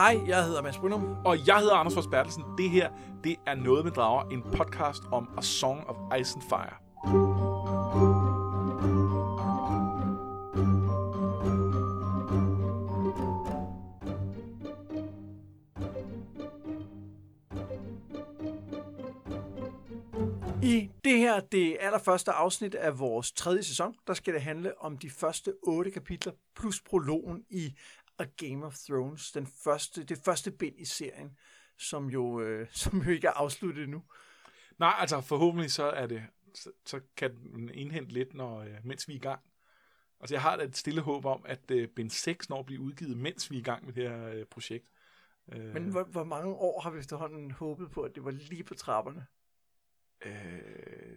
Hej, jeg hedder Mads Brynum. Og jeg hedder Anders Fors Bertelsen. Det her, det er Noget med Drager, en podcast om A Song of Ice and Fire. I det her, det allerførste afsnit af vores tredje sæson, der skal det handle om de første otte kapitler plus prologen i A Game of Thrones, den første, det første bind i serien, som jo, øh, som jo ikke er afsluttet endnu. Nej, altså forhåbentlig så er det, så, så kan den indhente lidt, når, øh, mens vi er i gang. Altså jeg har da et stille håb om, at øh, bind 6 når at blive udgivet, mens vi er i gang med det her øh, projekt. Øh, Men hvor, hvor mange år har vi efterhånden håbet på, at det var lige på trapperne? Øh,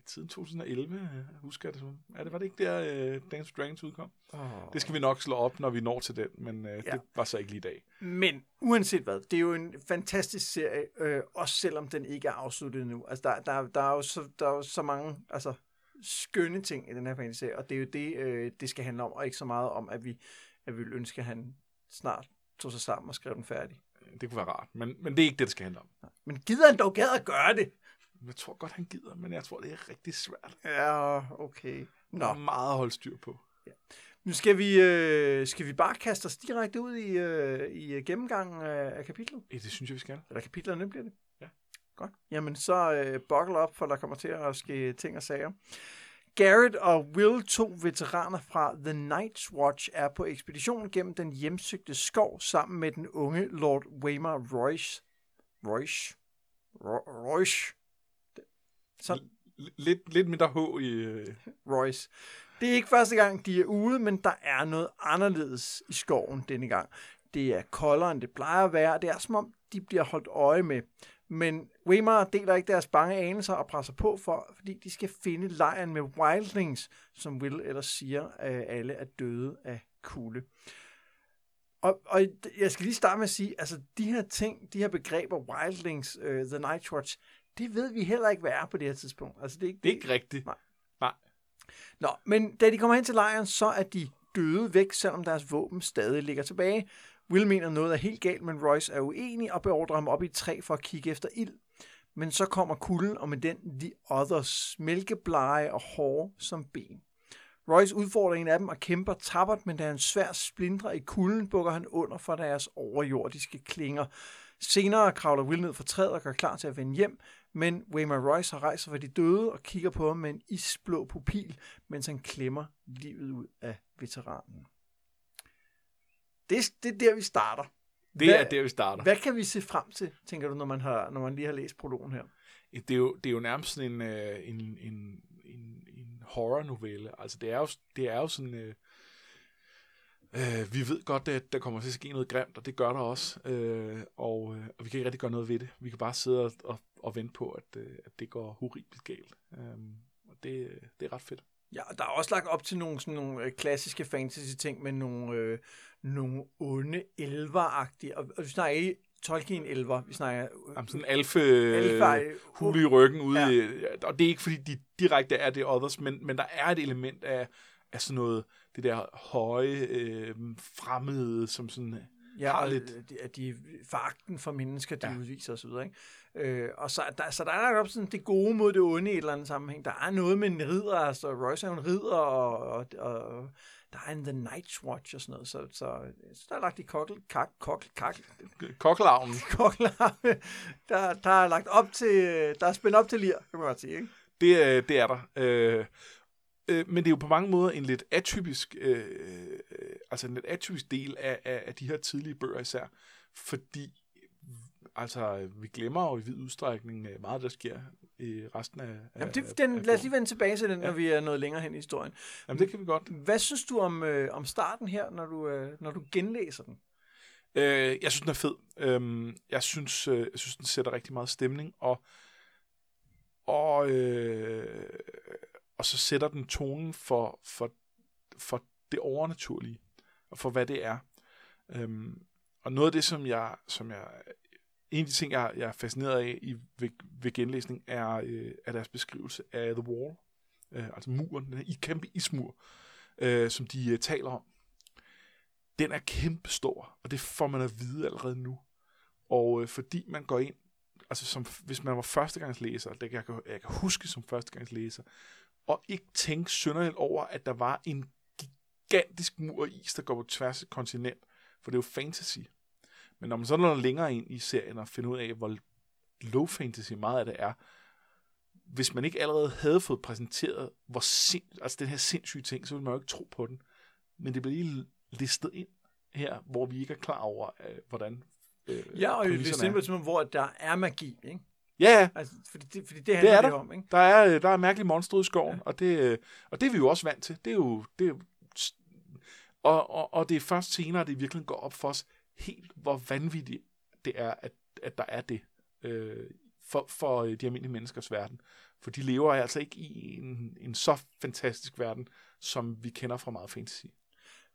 siden 2011, øh, husker jeg det som. Er det, var det ikke der, øh, Dance Dragons udkom? Oh. Det skal vi nok slå op, når vi når til den, men øh, Ja. ja. det var så ikke lige i dag. Men uanset hvad, det er jo en fantastisk serie, øh, også selvom den ikke er afsluttet endnu. Altså, der, der, der, er jo så, der er jo så mange altså, skønne ting i den her fantasy og det er jo det, øh, det skal handle om, og ikke så meget om, at vi, at vi vil ønske, at han snart tog sig sammen og skrev den færdig. Det kunne være rart, men, men det er ikke det, det skal handle om. Men gider han dog gad at gøre det? Jeg tror godt, han gider, men jeg tror, det er rigtig svært. Ja, okay. Der er Nå, meget at holde styr på. nu skal vi, øh, skal vi bare kaste os direkte ud i, øh, i gennemgangen af, af kapitlet. Ja, det synes jeg, vi skal. Eller kapitlerne bliver det? Ja. Godt. Jamen, så øh, buckle op, for der kommer til at ske ting og sager. Garrett og Will, to veteraner fra The Night's Watch, er på ekspedition gennem den hjemsøgte skov sammen med den unge Lord Waymar Royce. Royce? Ro- Royce? Så... Lidt, lidt mindre H i... Øh, Royce. Det er ikke første gang, de er ude, men der er noget anderledes i skoven denne gang. Det er koldere, end det plejer at være. Det er som om, de bliver holdt øje med. Men Weimar deler ikke deres bange anelser og presser på, for, fordi de skal finde lejren med wildlings, som Will ellers siger, at alle er døde af kulde. Og, og jeg skal lige starte med at sige, altså de her ting, de her begreber, wildlings, uh, The Night Watch, det ved vi heller ikke, hvad er på det her tidspunkt. Altså, det er ikke, det er ikke rigtigt. Nej. Nej. Nå, men da de kommer hen til lejren, så er de døde væk, selvom deres våben stadig ligger tilbage. Will mener noget er helt galt, men Royce er uenig og beordrer ham op i et træ for at kigge efter ild. Men så kommer kulden, og med den The Others, mælkeblege og hårde som ben. Royce udfordrer en af dem og kæmper tappert, men da han svær splindrer i kulden, bukker han under for deres overjordiske klinger. Senere kravler Will ned fra træet og gør klar til at vende hjem, men Waymar Royce har rejst sig fra de døde og kigger på ham med en isblå pupil, mens han klemmer livet ud af veteranen. Det, det er der, vi starter. Det Hvad- er der, vi starter. Hvad kan vi se frem til, tænker du, når man, har, når man lige har læst prologen her? Det er jo, det er jo nærmest en, øh, en, en, en, en horror-novelle. Altså, det er jo, det er jo sådan... Øh, øh, vi ved godt, at der kommer til at ske noget grimt, og det gør der også. Øh, og, øh, og vi kan ikke rigtig gøre noget ved det. Vi kan bare sidde og, og, og vente på, at, øh, at det går horribelt galt. Øh, og det, det er ret fedt. Ja, og der er også lagt op til nogle, sådan nogle øh, klassiske fantasy-ting med nogle, øh, nogle onde elveragtige, og, og vi snakker ikke Tolkien-elver, vi snakker... Øh, Jamen, sådan alfe, hule i ryggen ude Ja. i, og det er ikke fordi de direkte er det others, men, men der er et element af, af sådan noget, det der høje, øh, fremmede, som sådan, ja, har lidt- øh, de, at de foragten for mennesker, de. Ja. udviser osv., ikke? Øh, og så, der, så der er op sådan det gode mod det onde i et eller andet sammenhæng. Der er noget med en ridder, altså Royce er en ridder, og, og, og der er en The Night's Watch og sådan noget, så, så, så der er lagt i kokkel, kak, kokkel, kak, kokkelavnen. der, der er lagt op til, der er spændt op til lir, kan man godt sige, ikke? Det, øh, det er der. Øh, øh, men det er jo på mange måder en lidt atypisk, øh, øh, altså en lidt atypisk del af, af, af de her tidlige bøger især, fordi altså, vi glemmer jo i vid udstrækning øh, meget, der sker i resten af... Jamen, det, den, af lad os lige vende tilbage til den, ja. Når vi er nået længere hen i historien. Jamen, det kan vi godt. Hvad synes du om, øh, om starten her, når du, øh, når du genlæser den? Øh, jeg synes, den er fed. Øhm, jeg, synes, øh, jeg synes, den sætter rigtig meget stemning, og, og, øh, og så sætter den tonen for, for, for det overnaturlige, og for hvad det er. Øhm, og noget af det, som jeg, som jeg en af de ting, jeg, jeg er fascineret af i, ved, ved genlæsning, er, øh, er deres beskrivelse af The Wall. Øh, altså muren, den her i kæmpe ismur, øh, som de øh, taler om den er kæmpestor, og det får man at vide allerede nu. Og øh, fordi man går ind, altså som, hvis man var førstegangslæser, det kan jeg, kan- jeg kan huske som førstegangslæser, og ikke tænke synderligt over, at der var en gigantisk mur af is, der går på tværs af et kontinent, for det er jo fantasy. Men når man så når længere ind i serien og finder ud af, hvor low fantasy meget af det er, hvis man ikke allerede havde fået præsenteret hvor sind, altså den her sindssyge ting, så ville man jo ikke tro på den. Men det bliver lige listet ind her, hvor vi ikke er klar over, øh, hvordan øh, Ja, og det er simpelthen, hvor der er magi, ikke? Ja, ja. Altså, fordi det, fordi det handler er det, om, ikke? Der er, øh, der er mærkelige monstre i skoven, ja. og, det, øh, og det er vi jo også vant til. Det er jo, det er og, og, og det er først senere, det virkelig går op for os helt, hvor vanvittigt det er, at, at der er det øh, for, for øh, de almindelige menneskers verden. For de lever altså ikke i en, en så fantastisk verden, som vi kender fra meget fantasy.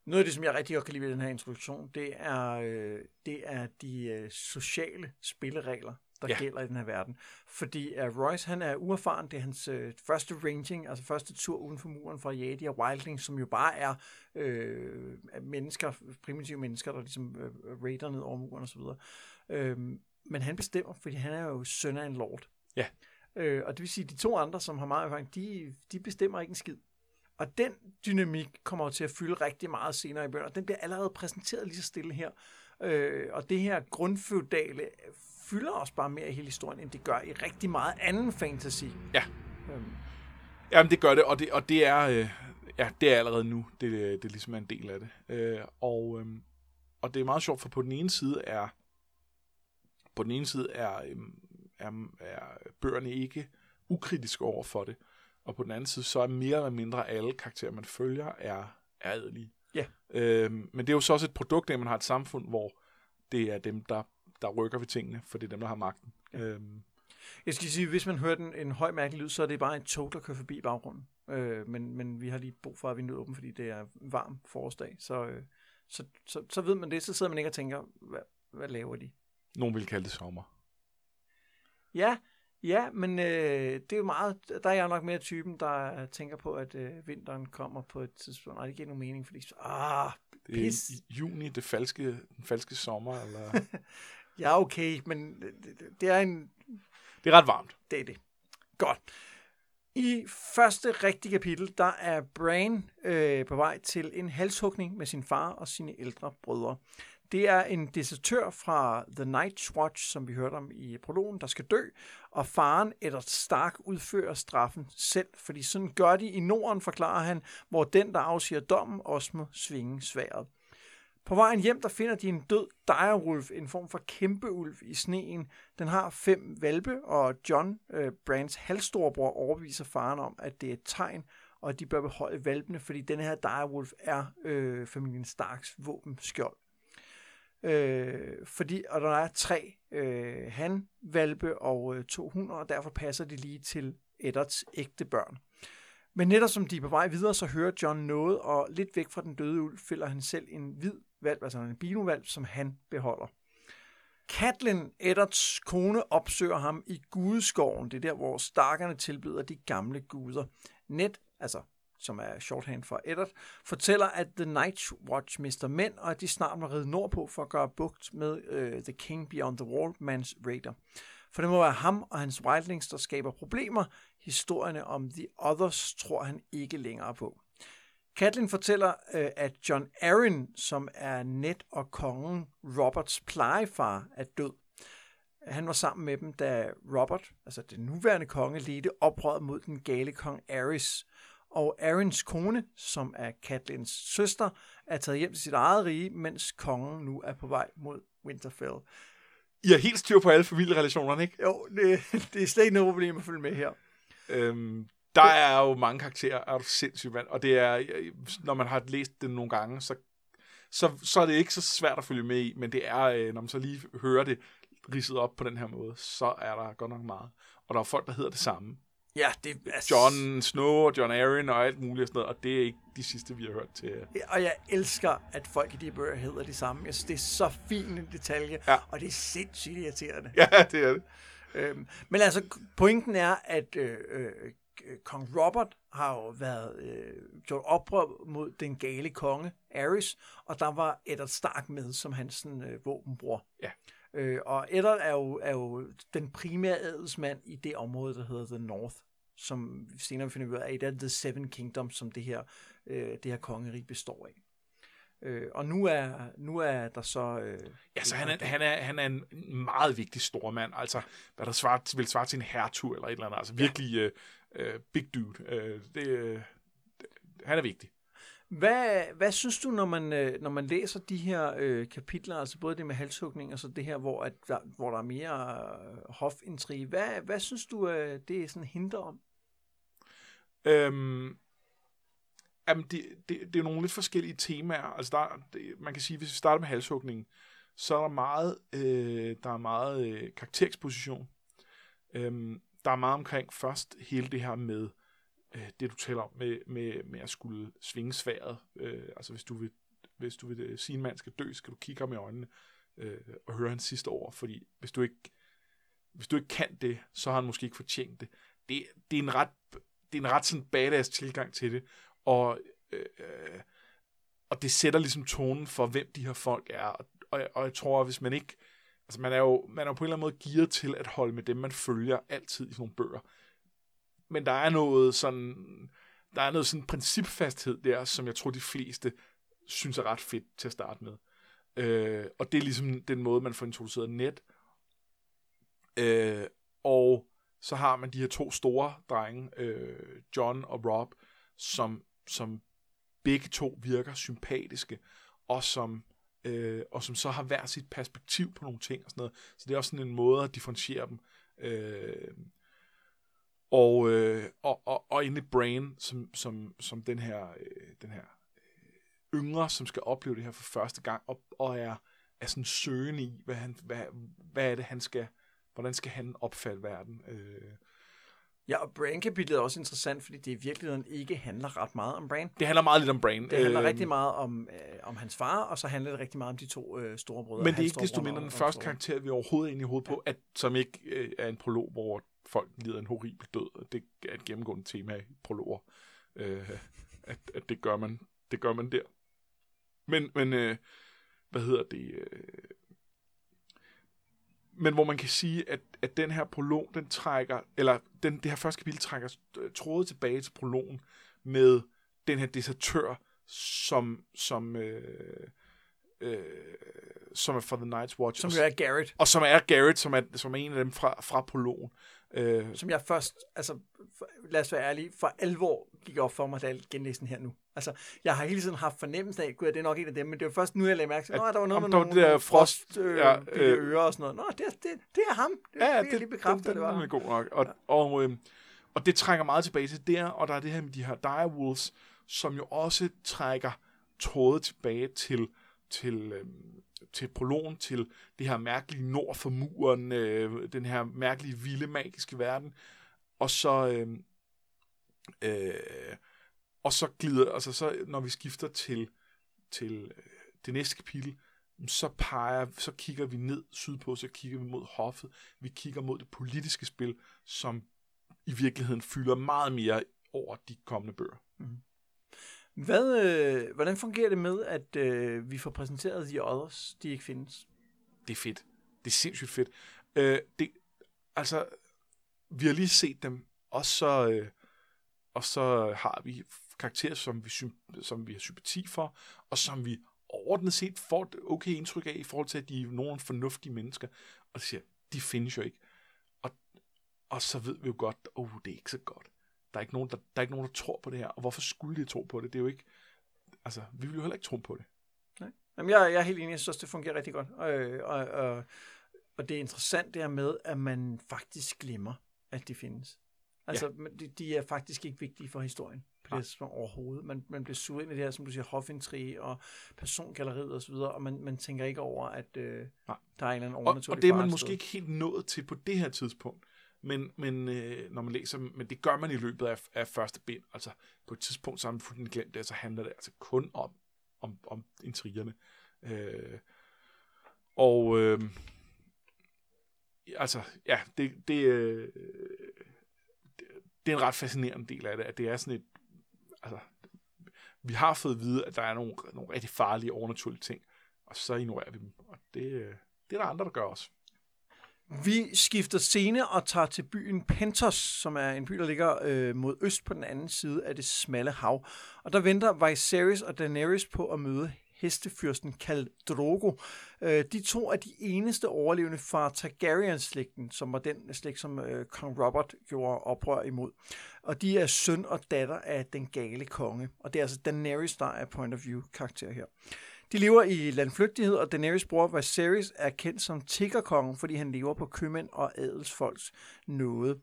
Noget af det, som jeg rigtig godt kan lide ved den her introduktion, det er, øh, det er de øh, sociale spilleregler, der Ja. gælder i den her verden. Fordi uh, Royce, han er uerfaren. Det er hans øh, første ranging, altså første tur uden for muren jage de her wildlings, som jo bare er øh, er mennesker, primitive mennesker, der ligesom øh, raider ned over muren osv. Øh, men han bestemmer, fordi han er jo søn af en lord. Ja. Øh, og det vil sige, at de to andre, som har meget erfaring, de, de bestemmer ikke en skid. Og den dynamik kommer jo til at fylde rigtig meget senere i bøgerne, og den bliver allerede præsenteret lige så stille her. Øh, og det her grundfeudale fylder også bare mere i hele historien, end det gør i rigtig meget anden fantasy. Ja. Øhm, Jamen, det gør det, og det, og det er... Øh, ja, det er allerede nu. Det, det ligesom er en del af det. Øh, og, øh, og det er meget sjovt, for på den ene side er... På den ene side er, øh, er, er bøgerne ikke ukritiske over for det. Og på den anden side, så er mere eller mindre alle karakterer, man følger, er, er adelige. Ja. Øh, men det er jo så også et produkt af, at man har et samfund, hvor det er dem, der, der rykker ved tingene, for det er dem, der har magten. Ja. Øh, Jeg skal sige, hvis man hører en, en høj mærkelig lyd, så er det bare en tog, der kører forbi i baggrunden. Øh, men, men vi har lige brug for, at vinduet er åbent, fordi det er varm forårsdag. Så, øh, så, så, så ved man det, så sidder man ikke og tænker, hvad, hvad laver de? nogen vil kalde det sommer. Ja, ja, men øh, det er jo meget, der er jeg nok mere typen, der tænker på, at øh, vinteren kommer på et tidspunkt. Nej, det giver nogen mening, fordi ah, Det Pis. er i juni, det falske, den falske sommer, eller... ja okay, men det, det, er en, det er ret varmt. det er det. Godt. I første rigtige kapitel, der er Bran øh, på vej til en halshugning med sin far og sine ældre brødre. Det er en desertør fra The Night's Watch, som vi hørte om i prologen, der skal dø, og faren Eddard Stark udfører straffen selv, fordi sådan gør de i Norden, forklarer han, hvor den, der afsiger dommen, også må svinge sværet. På vejen hjem, der finder de en død direwolf, en form for kæmpeulv i sneen. Den har fem valpe, og John, øh, Brands halvstorbror, overbeviser faren om, at det er et tegn, og at de bør beholde valpene, fordi den her direwolf er øh, familien Starks våbenskjold. Øh, fordi, og der er tre øh, han-valpe og øh, to hunder, og derfor passer de lige til Eddards ægte børn. Men netop som de er på vej videre, så hører John noget, og lidt væk fra den døde ulv fælder han selv en hvid valp, altså en binovalp, som han beholder. Katlin, Eddards kone, opsøger ham i gudeskoven. Det er der, hvor starkerne tilbyder de gamle guder. Ned, altså som er shorthand for Eddard, fortæller, at The Night Watch mister mænd, og at de snart må ride nordpå for at gøre bugt med uh, The King Beyond the Wall, Mans Raider. For det må være ham og hans wildlings, der skaber problemer. Historierne om The Others tror han ikke længere på. Katlin fortæller, øh, at John Arryn, som er net og kongen Roberts plejefar, er død. Han var sammen med dem, da Robert, altså den nuværende konge, ledte oprøret mod den gale kong Aerys. Og Aryns kone, som er Katlins søster, er taget hjem til sit eget rige, mens kongen nu er på vej mod Winterfell. I har helt styr på alle familierelationerne, ikke? Jo, det, det er slet ikke noget problem at følge med her. Øhm, der er jo mange karakterer, er du sindssygt vand, og det er, når man har læst det nogle gange, så, så, så er det ikke så svært at følge med i, men det er, øh, når man så lige hører det ridset op på den her måde, så er der godt nok meget. Og der er folk, der hedder det samme. Ja, det er... John Snow og John Arryn og alt muligt og sådan noget, og det er ikke de sidste, vi har hørt til. Og jeg elsker, at folk i de bøger hedder det samme. Jeg synes, det er så fin en detalje, Ja. og det er sindssygt irriterende. Ja, det er det. Øhm, men altså, pointen er, at øh, øh, kong Robert har jo været øh, gjort oprør mod den gale konge, Aerys, og der var Eddard Stark med som hans sådan, øh, våbenbror. Ja. Øh, og Eddard er jo, er jo den primære adelsmand i det område, der hedder The North, som senere finder vi ud af, er et af The Seven Kingdoms, som det her, øh, det her kongerige består af. Øh, og nu er, nu er der så... Øh, Ja, så han er, han, er, han er en meget vigtig stormand, altså hvad der svarer, vil svare til en hertug eller et eller andet, altså virkelig øh, øh, big dude. Øh, det, øh, han er vigtig. Hvad, hvad synes du, når man, øh, når man læser de her øh, kapitler, altså både det med halshugning og så det her, hvor, at der, hvor der er mere øh, hofintrige, hvad, hvad synes du, øh, det er sådan hinter om? Øhm, jamen, det, det, det er nogle lidt forskellige temaer. Altså, der, det, man kan sige, hvis vi starter med halshugningen, så er der meget, øh, der er meget øh, karaktereksposition. Øhm, der er meget omkring først hele det her med øh, det, du taler om, med, med, med at skulle svinge sværet. Øh, altså, hvis du vil, hvis du vil øh, sige, en mand skal dø, skal du kigge ham i øjnene øh, og høre hans sidste ord, fordi hvis du ikke hvis du ikke kan det, så har han måske ikke fortjent det. Det, det er en ret det er en ret sådan badass tilgang til det, og, øh, øh og det sætter ligesom tonen for, hvem de her folk er, og, og, og jeg tror, at hvis man ikke, altså man er, jo, man er jo på en eller anden måde gearet til at holde med dem, man følger altid i sådan nogle bøger, men der er noget sådan, der er noget sådan principfasthed der, som jeg tror, de fleste synes er ret fedt til at starte med. Øh, og det er ligesom den måde, man får introduceret net. Øh, og så har man de her to store drenge, øh, John og Rob, som, som begge to virker sympatiske, og som, øh, og som så har hver sit perspektiv på nogle ting og sådan noget. Så det er også sådan en måde at differentiere dem. Øh, og, øh, og, og, og inde Brain, som, som, som den her, øh, den her øh, yngre, som skal opleve det her for første gang, og, og er, er sådan søgende i, hvad, han, hvad, hvad er det, han skal, hvordan skal han opfatte verden. Øh, Ja, og Brain-kapitlet er også interessant, fordi det i virkeligheden ikke handler ret meget om Brain. det handler meget lidt om Brain. Det handler Øh, rigtig meget om, øh, om hans far, og så handler det rigtig meget om de to øh, store brødre. Men det er ikke desto mindre den første karakter, vi overhovedet er inde i hovedet på, at, som ikke øh, er en prolog, hvor folk lider en horribel død. Det er et gennemgående tema i prologer. Øh, at, at det gør man, det gør man der. Men, men øh, hvad hedder det? Øh, men hvor man kan sige, at, at den her prolog, den trækker, eller den, det her første kapitel trækker øh, trådet tilbage til prologen med den her desertør, som, som, øh, øh, som er fra The Night's Watch. Som jo er Garrett, og som er Garrett, som er, som er en af dem fra, fra prologen. Øh, som jeg først, altså lad os være ærlige, for alvor gik op for mig, da jeg genlæste den her nu. Altså, jeg har hele tiden haft fornemmelsen af, gud, det er nok en af dem, men det var først nu, jeg lagde mærke til, At- at der var noget med nogle, der frost- frost, øh, ja, øh, ører og sådan noget. Nå, det, det, det er ham. Det, Ja, det, det, lige bekræftet, den, det var den, er god nok. Og, ja. og, øh, og det trækker meget tilbage til der, og der er det her med de her direwolves, som jo også trækker trådet tilbage til, til, øh, til prologen, til det her mærkelige nord for muren, øh, den her mærkelige, vilde, magiske verden. Og så... Øh, øh, og så glider, altså så, når vi skifter til, til øh, det næste kapitel, så peger, så kigger vi ned sydpå, så kigger vi mod hoffet, vi kigger mod det politiske spil, som i virkeligheden fylder meget mere over de kommende bøger. Hvad, øh, hvordan fungerer det med, at øh, vi får præsenteret The Others, de ikke findes? Det er fedt. Det er sindssygt fedt. Øh, det, altså, vi har lige set dem, og så, øh, og så har vi karakterer, som vi, som vi har sympati for, og som vi overordnet set får et okay indtryk af, i forhold til, at de er nogle fornuftige mennesker. Og så siger, de findes jo ikke. Og, og så ved vi jo godt, at oh, det er ikke så godt. Der er, ikke nogen, der, der er ikke nogen, der tror på det her. Og hvorfor skulle de tro på det? Det er jo ikke... Altså, vi vil jo heller ikke tro på det. Nej. Jamen, jeg, jeg er helt enig, jeg synes, det fungerer rigtig godt. Og, og, og, og det er interessant det her med, at man faktisk glemmer, at de findes. Altså, ja. de, de er faktisk ikke vigtige for historien på det tidspunkt overhovedet. Man, man bliver suget ind i det her, som du siger, hofintrige og persongalleriet osv., og, og man, man tænker ikke over, at øh, Nej. der er en eller anden Og, overnaturlig og det er man måske sted. ikke helt nået til på det her tidspunkt. Men, men øh, når man læser, men det gør man i løbet af, af første bind. Altså på et tidspunkt, så har man fuldstændig glemt det, og så handler det altså kun om, om, om intrigerne. Øh, og øh, altså, ja, det, det, øh, det, er en ret fascinerende del af det, at det er sådan et, altså, vi har fået at vide, at der er nogle, nogle rigtig farlige overnaturlige ting, og så ignorerer vi dem, og det, øh, det er der andre, der gør også. Vi skifter scene og tager til byen Pentos, som er en by, der ligger øh, mod øst på den anden side af det smalle hav. Og der venter Viserys og Daenerys på at møde hestefyrsten kaldt Drogo. Øh, de to er de eneste overlevende fra Targaryen-slægten, som var den slægt, som øh, kong Robert gjorde oprør imod. Og de er søn og datter af den gale konge. Og det er altså Daenerys, der er point of view karakter her. De lever i landflygtighed, og Daenerys bror Viserys er kendt som tiggerkongen, fordi han lever på købmænd og adelsfolks nåde.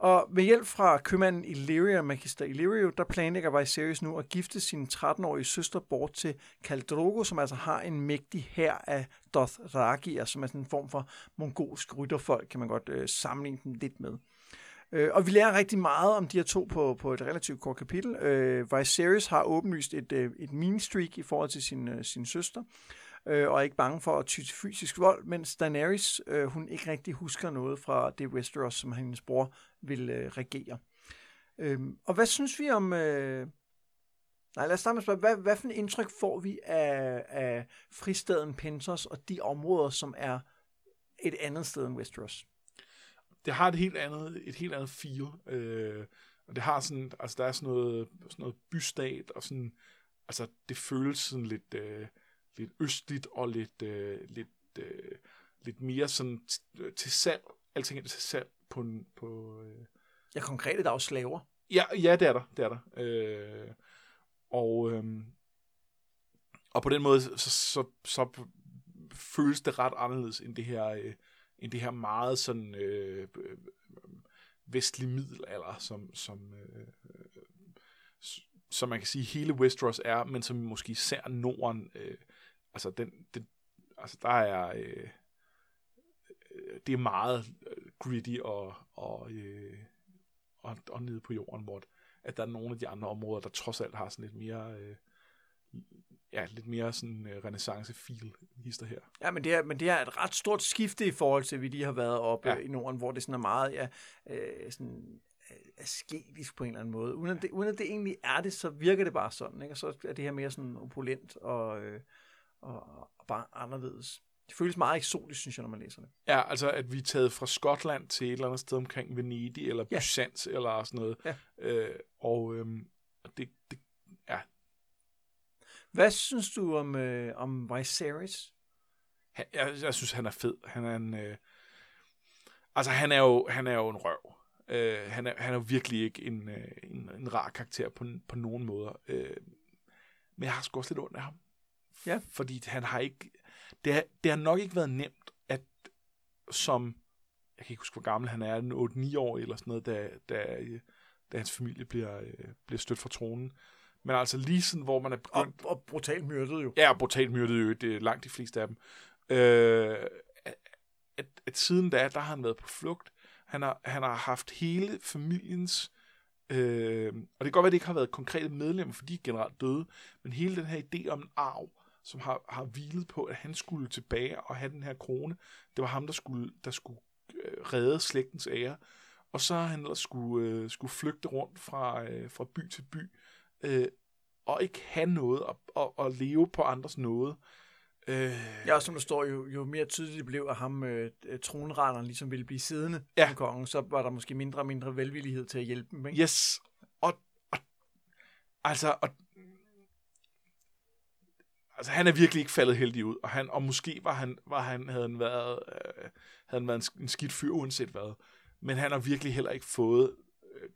Og med hjælp fra købmanden Illyria, Magister Illyrio, der planlægger Viserys nu at gifte sin 13-årige søster bort til Kaldrogo, som altså har en mægtig hær af Dothrakier, som er sådan en form for mongolsk rytterfolk, kan man godt øh, sammenligne dem lidt med. Øh, og vi lærer rigtig meget om de her to på, på et relativt kort kapitel. Øh, Viserys har åbenlyst et, øh, et mean streak i forhold til sin, øh, sin søster, øh, og er ikke bange for at ty til fysisk vold, mens Daenerys, øh, hun ikke rigtig husker noget fra det Westeros, som hendes bror vil øh, regere. Øh, og hvad synes vi om... Øh, Nej, lad os starte med at spørge, hvad, hvad for en indtryk får vi af, af fristaden Pentos og de områder, som er et andet sted end Westeros? det har et helt andet, et helt andet feel. Øh, og det har sådan, altså der er sådan noget, sådan noget bystat, og sådan, altså det føles sådan lidt, øh, lidt østligt, og lidt, øh, lidt, øh, lidt mere sådan til salg. Alting er til salg på, på øh... Ja, konkret er jo slaver. Ja, ja, det er der, det er der. Øh, og, øh, og på den måde, så, så, så føles det ret anderledes end det her, øh, end det her meget sådan øh, øh, vestlig middelalder, som, som, øh, som man kan sige hele Westeros er, men som måske især Norden, øh, altså den, den altså der er øh, det er meget gritty og, og, øh, og, og nede på jorden, hvor at der er nogle af de andre områder, der trods alt har sådan lidt mere øh, ja, lidt mere sådan uh, renaissance-fil hister her. Ja, men det, er, men det er et ret stort skifte i forhold til, at vi lige har været oppe ja. i Norden, hvor det sådan er meget ja, øh, sådan øh, asketisk på en eller anden måde. Uden at, det, uden at det egentlig er det, så virker det bare sådan. Ikke? Og så er det her mere sådan opulent og, øh, og, og bare anderledes. Det føles meget eksotisk, synes jeg, når man læser det. Ja, altså at vi er taget fra Skotland til et eller andet sted omkring Venedig, eller ja. Byzans, eller sådan noget. Ja. Øh, og øh, det, det hvad synes du om, øh, om Viserys? Jeg, jeg, jeg synes, han er fed. Han er en... Øh, altså, han er jo, han er jo en røv. Øh, han, er, han er jo virkelig ikke en, øh, en, en rar karakter på, på nogen måder. Øh, men jeg har sgu også lidt ondt af ham. Ja. Fordi han har ikke... Det har, det har nok ikke været nemt, at som... Jeg kan ikke huske, hvor gammel han er. 8-9 år eller sådan noget, da, da, da hans familie bliver, øh, bliver stødt fra tronen. Men altså lige sådan, hvor man er begyndt... Og, og brutalt myrdet jo. Ja, brutalt myrdet jo. Det er langt de fleste af dem. Øh, at, at siden da, der har han været på flugt. Han har, han har haft hele familiens... Øh, og det kan godt være, at det ikke har været konkrete medlemmer, for de er generelt døde, men hele den her idé om en arv, som har, har hvilet på, at han skulle tilbage og have den her krone, det var ham, der skulle, der skulle øh, redde slægtens ære. Og så har han ellers skulle, øh, skulle flygte rundt fra, øh, fra by til by, øh, og ikke have noget, og, og, og leve på andres nåde. Øh, ja, som der står, jo, jo mere tydeligt det blev, at ham øh, tronretteren ligesom ville blive siddende ja. som kongen, så var der måske mindre og mindre velvillighed til at hjælpe dem. Ikke? Yes, og, og altså, og, altså han er virkelig ikke faldet heldig ud, og, han, og måske var han, var han, havde han været, øh, havde han været en, en skidt fyr uanset hvad, men han har virkelig heller ikke fået øh,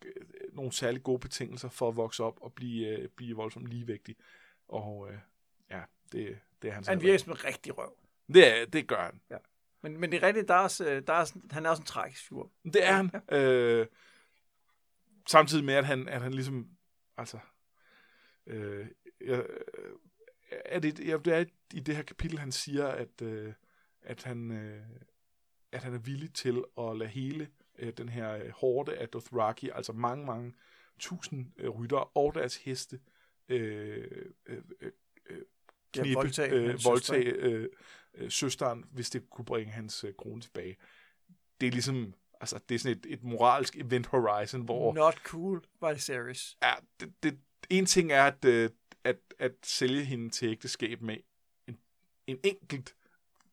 nogle særlig gode betingelser for at vokse op og blive, øh, blive voldsomt ligevægtig. Og øh, ja, det, det er hans Han virker som en rigtig røv. Det, det gør han. Ja. Men, men det er rigtigt, der er også, der er, han er også en tragisk figur. Det er han. Ja. Øh, samtidig med, at han, at han ligesom, altså, øh, jeg, er det, ja, det er i det her kapitel, han siger, at, øh, at, han, øh, at han er villig til at lade hele øh, den her øh, hårde af Dothraki, altså mange, mange tusind øh, ryttere og deres heste, øh, øh, øh, øh knippe, ja, voldtage, øh, voldtage øh, øh, søsteren, hvis det kunne bringe hans øh, krone tilbage. Det er ligesom, altså det er sådan et, et moralsk event horizon, hvor... Not cool, Viserys. Ja, det, det, en ting er at, øh, at, at sælge hende til ægteskab med en, en enkelt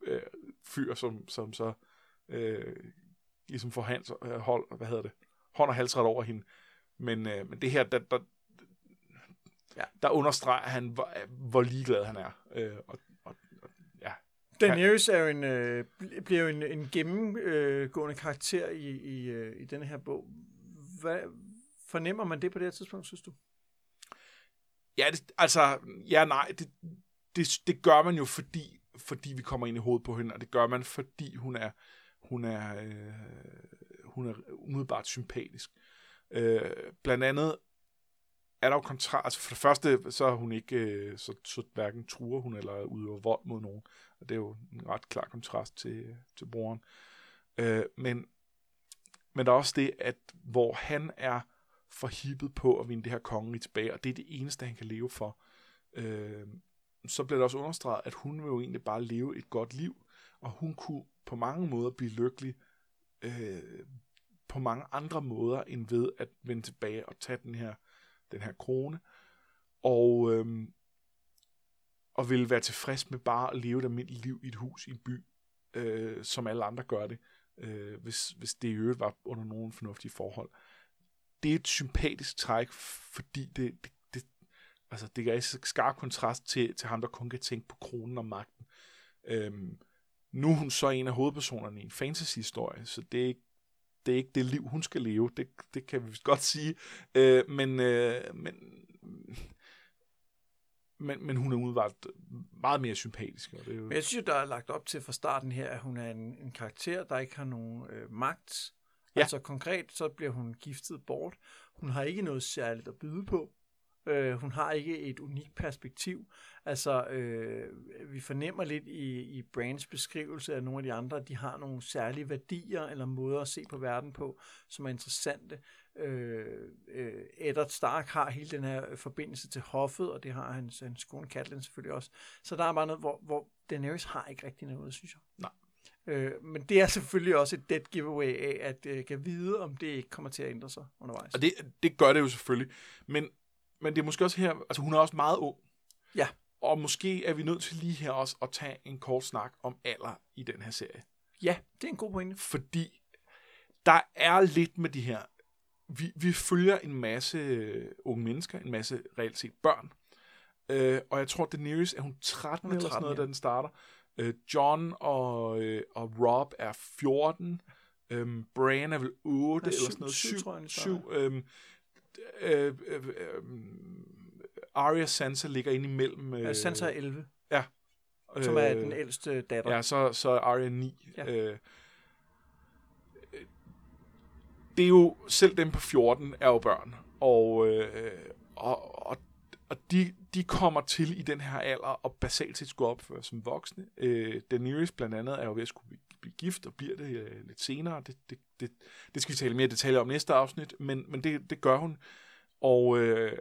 øh, fyr, som, som så øh, ligesom får hans, øh, hold, hvad hedder det, hånd og halsret over hende. Men, øh, men det her, der, der, ja. der understreger han, hvor, hvor ligeglad han er. Øh, og, og, og, ja. Daenerys er jo en, øh, bliver jo en, en gennemgående karakter i, i, øh, i denne her bog. Hvad, fornemmer man det på det her tidspunkt, synes du? Ja, det, altså, ja nej, det, det, det gør man jo, fordi, fordi vi kommer ind i hovedet på hende, og det gør man, fordi hun er, hun er, øh, hun er umiddelbart sympatisk. Øh, blandt andet er der jo kontrast, altså for det første, så er hun ikke, øh, så, så hverken truer hun eller udøver vold mod nogen, og det er jo en ret klar kontrast til, til broren. Øh, men, men der er også det, at hvor han er for hippet på at vinde det her konge tilbage, og det er det eneste, han kan leve for, øh, så bliver det også understreget, at hun vil jo egentlig bare leve et godt liv, og hun kunne på mange måder blive lykkelig øh, på mange andre måder, end ved at vende tilbage og tage den her, den her krone. Og, øh, og vil være tilfreds med bare at leve et almindeligt liv i et hus i en by, øh, som alle andre gør det, øh, hvis, hvis det i øvrigt var under nogen fornuftige forhold. Det er et sympatisk træk, fordi det, det, det, altså det er i skarp kontrast til, til ham, der kun kan tænke på kronen og magten. Øhm, nu er hun så en af hovedpersonerne i en fantasy-historie, så det er ikke det er ikke det liv, hun skal leve. Det, det kan vi godt sige. Øh, men, øh, men, men, men hun er umiddelbart meget mere sympatisk. Og det er jo... Men jeg synes, der er lagt op til fra starten her, at hun er en, en karakter, der ikke har nogen øh, magt. Ja. Altså konkret, så bliver hun giftet bort. Hun har ikke noget særligt at byde på. Øh, hun har ikke et unikt perspektiv. Altså, øh, vi fornemmer lidt i, i Brands beskrivelse af nogle af de andre, at de har nogle særlige værdier eller måder at se på verden på, som er interessante. Øh, øh, Eddard Stark har hele den her forbindelse til hoffet, og det har hans, hans kone Catelyn selvfølgelig også. Så der er bare noget, hvor, hvor Daenerys har ikke rigtig noget, synes jeg. Nej. Øh, men det er selvfølgelig også et dead giveaway af, at øh, kan vide, om det ikke kommer til at ændre sig undervejs. Og det, det gør det jo selvfølgelig. Men, men det er måske også her, altså hun er også meget ung. Ja. Og måske er vi nødt til lige her også at tage en kort snak om alder i den her serie. Ja, det er en god pointe. Fordi der er lidt med de her... Vi, vi følger en masse unge mennesker, en masse reelt set børn. Øh, og jeg tror, Daenerys er hun 13, 13 eller sådan noget, ja. da den starter. Øh, John og, øh, og Rob er 14. Øhm, Bran er vel 8 er 7, eller sådan noget. 7, 7 tror jeg, 7 øhm, øh, øh, øh, Arya Sansa ligger ind imellem... Øh, Sansa er 11. Ja. Som er den ældste datter. Ja, så, så er Arya 9. Ja. Øh, det er jo, selv dem på 14 er jo børn. Og, øh, og, og, og de, de kommer til i den her alder og basalt set skulle opføre som voksne. Øh, Daenerys blandt andet er jo ved at skulle blive gift og bliver det øh, lidt senere. Det, det, det, det skal vi tale mere detaljer om næste afsnit, men, men det, det gør hun. Og, øh,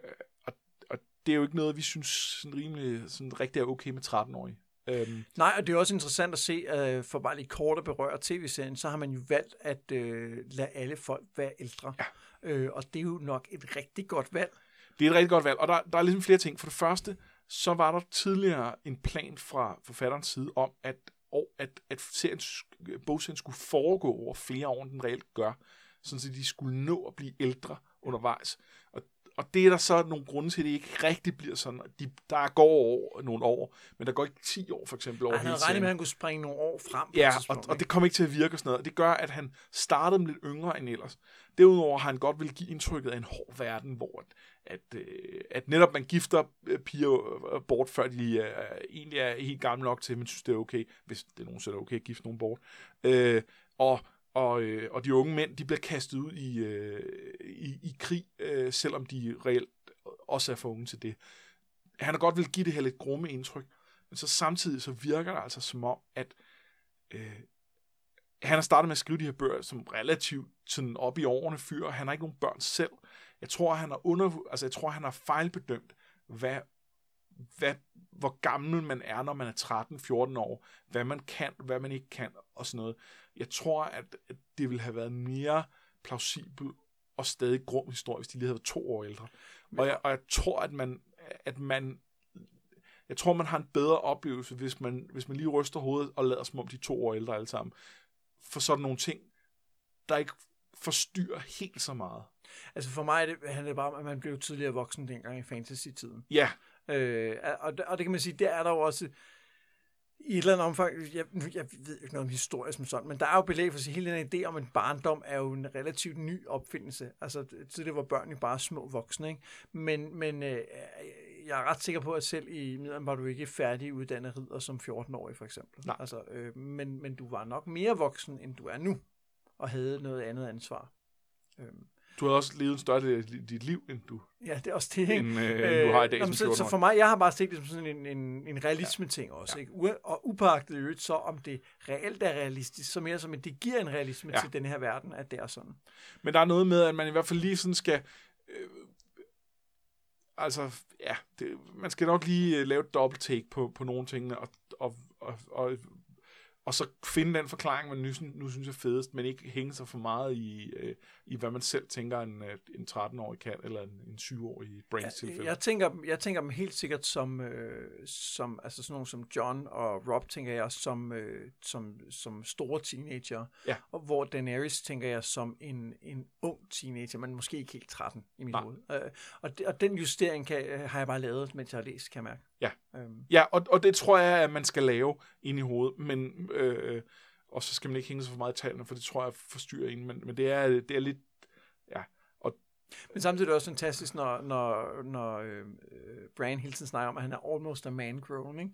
og, og det er jo ikke noget, vi synes sådan rimelig sådan rigtig er okay med 13-årige. Øhm. Nej, og det er også interessant at se, øh, for bare lige kort at berøre tv-serien, så har man jo valgt at øh, lade alle folk være ældre. Ja. Øh, og det er jo nok et rigtig godt valg. Det er et rigtig godt valg, og der, der er ligesom flere ting. For det første, så var der tidligere en plan fra forfatterens side om, at, og at, at serien, bogserien skulle foregå over flere år, end den reelt gør, sådan at de skulle nå at blive ældre undervejs. Og og det er der så nogle grunde til, at det ikke rigtig bliver sådan. De, der går over nogle år, men der går ikke 10 år for eksempel over Han havde regnet med, at han kunne springe nogle år frem. Ja, og, og det kommer ikke til at virke sådan noget. Det gør, at han startede lidt yngre end ellers. Derudover har han godt vil give indtrykket af en hård verden, hvor at, at, øh, at netop man gifter øh, piger øh, bort, før de uh, egentlig er helt gamle nok til, men synes, det er okay, hvis det nogensinde er okay at gifte nogen bort. Uh, og og, øh, og de unge mænd, de bliver kastet ud i, øh, i, i krig, øh, selvom de reelt også er for unge til det. Han har godt vil give det her lidt grumme indtryk, men så samtidig så virker det altså som om, at øh, han har startet med at skrive de her bøger som relativt sådan op i årene fyr, og han har ikke nogen børn selv. Jeg tror, han har under, altså jeg tror, han har fejlbedømt, hvad, hvad, hvor gammel man er, når man er 13-14 år, hvad man kan, hvad man ikke kan, og sådan noget. Jeg tror, at det ville have været mere plausibel og stadig grum historie, hvis de lige havde været to år ældre. Og jeg, og jeg tror, at man, at man jeg tror, man har en bedre oplevelse, hvis man, hvis man lige ryster hovedet og lader som om de to år ældre alle sammen. For sådan nogle ting, der ikke forstyrrer helt så meget. Altså for mig det, handler det bare om, at man blev tidligere voksen dengang i fantasy-tiden. Ja, Øh, og, og det kan man sige, det er der jo også i et eller andet omfang, jeg, jeg ved ikke noget om historie som sådan, men der er jo belæg for at sige, hele den idé om en barndom er jo en relativt ny opfindelse. Altså tidligere var børn jo bare små voksne, ikke? Men, men øh, jeg er ret sikker på, at selv i middelalderen var du ikke færdig uddannet ridder som 14-årig for eksempel. Nej. Altså, øh, men, men du var nok mere voksen, end du er nu, og havde noget andet ansvar. Øhm, du har også levet en større del af dit liv, end du, ja, det er også det, ikke? end, øh, end du har i dag Nå, som så, så 14 for mig, jeg har bare set det som sådan en, en, en realisme-ting også, Ja. ikke? U- og upagtet i øvrigt så, om det reelt er realistisk, så mere som, at det giver en realisme ja. til den her verden, at det er sådan. Men der er noget med, at man i hvert fald lige sådan skal... Øh, altså, ja, det, man skal nok lige øh, lave et dobbelt take på, på nogle tingene, og, og, og, og, og så finde den forklaring, man nu, synes- nu synes er fedest, men ikke hænge sig for meget i, øh, i hvad man selv tænker, en, øh, en 13-årig kan, eller en, en 7-årig i Brains tilfælde. Jeg tænker, jeg tænker dem helt sikkert som, øh, som altså sådan nogle som John og Rob, tænker jeg, som, øh, som, som store teenager. Ja. Og hvor Daenerys tænker jeg som en, en ung teenager, men måske ikke helt 13 i mit Nej. hoved. Øh, og, det, og den justering kan, øh, har jeg bare lavet, mens jeg har læst, kan jeg mærke. Ja. Øhm, Ja, og, og det tror jeg, at man skal lave ind i hovedet, men, øh, og så skal man ikke hænge sig for meget i tallene, for det tror jeg forstyrrer en, men, men det, er, det er lidt, ja, Men samtidig er det også fantastisk, når, når, når øh, Bran hele tiden snakker om, at han er almost a man grown, ikke?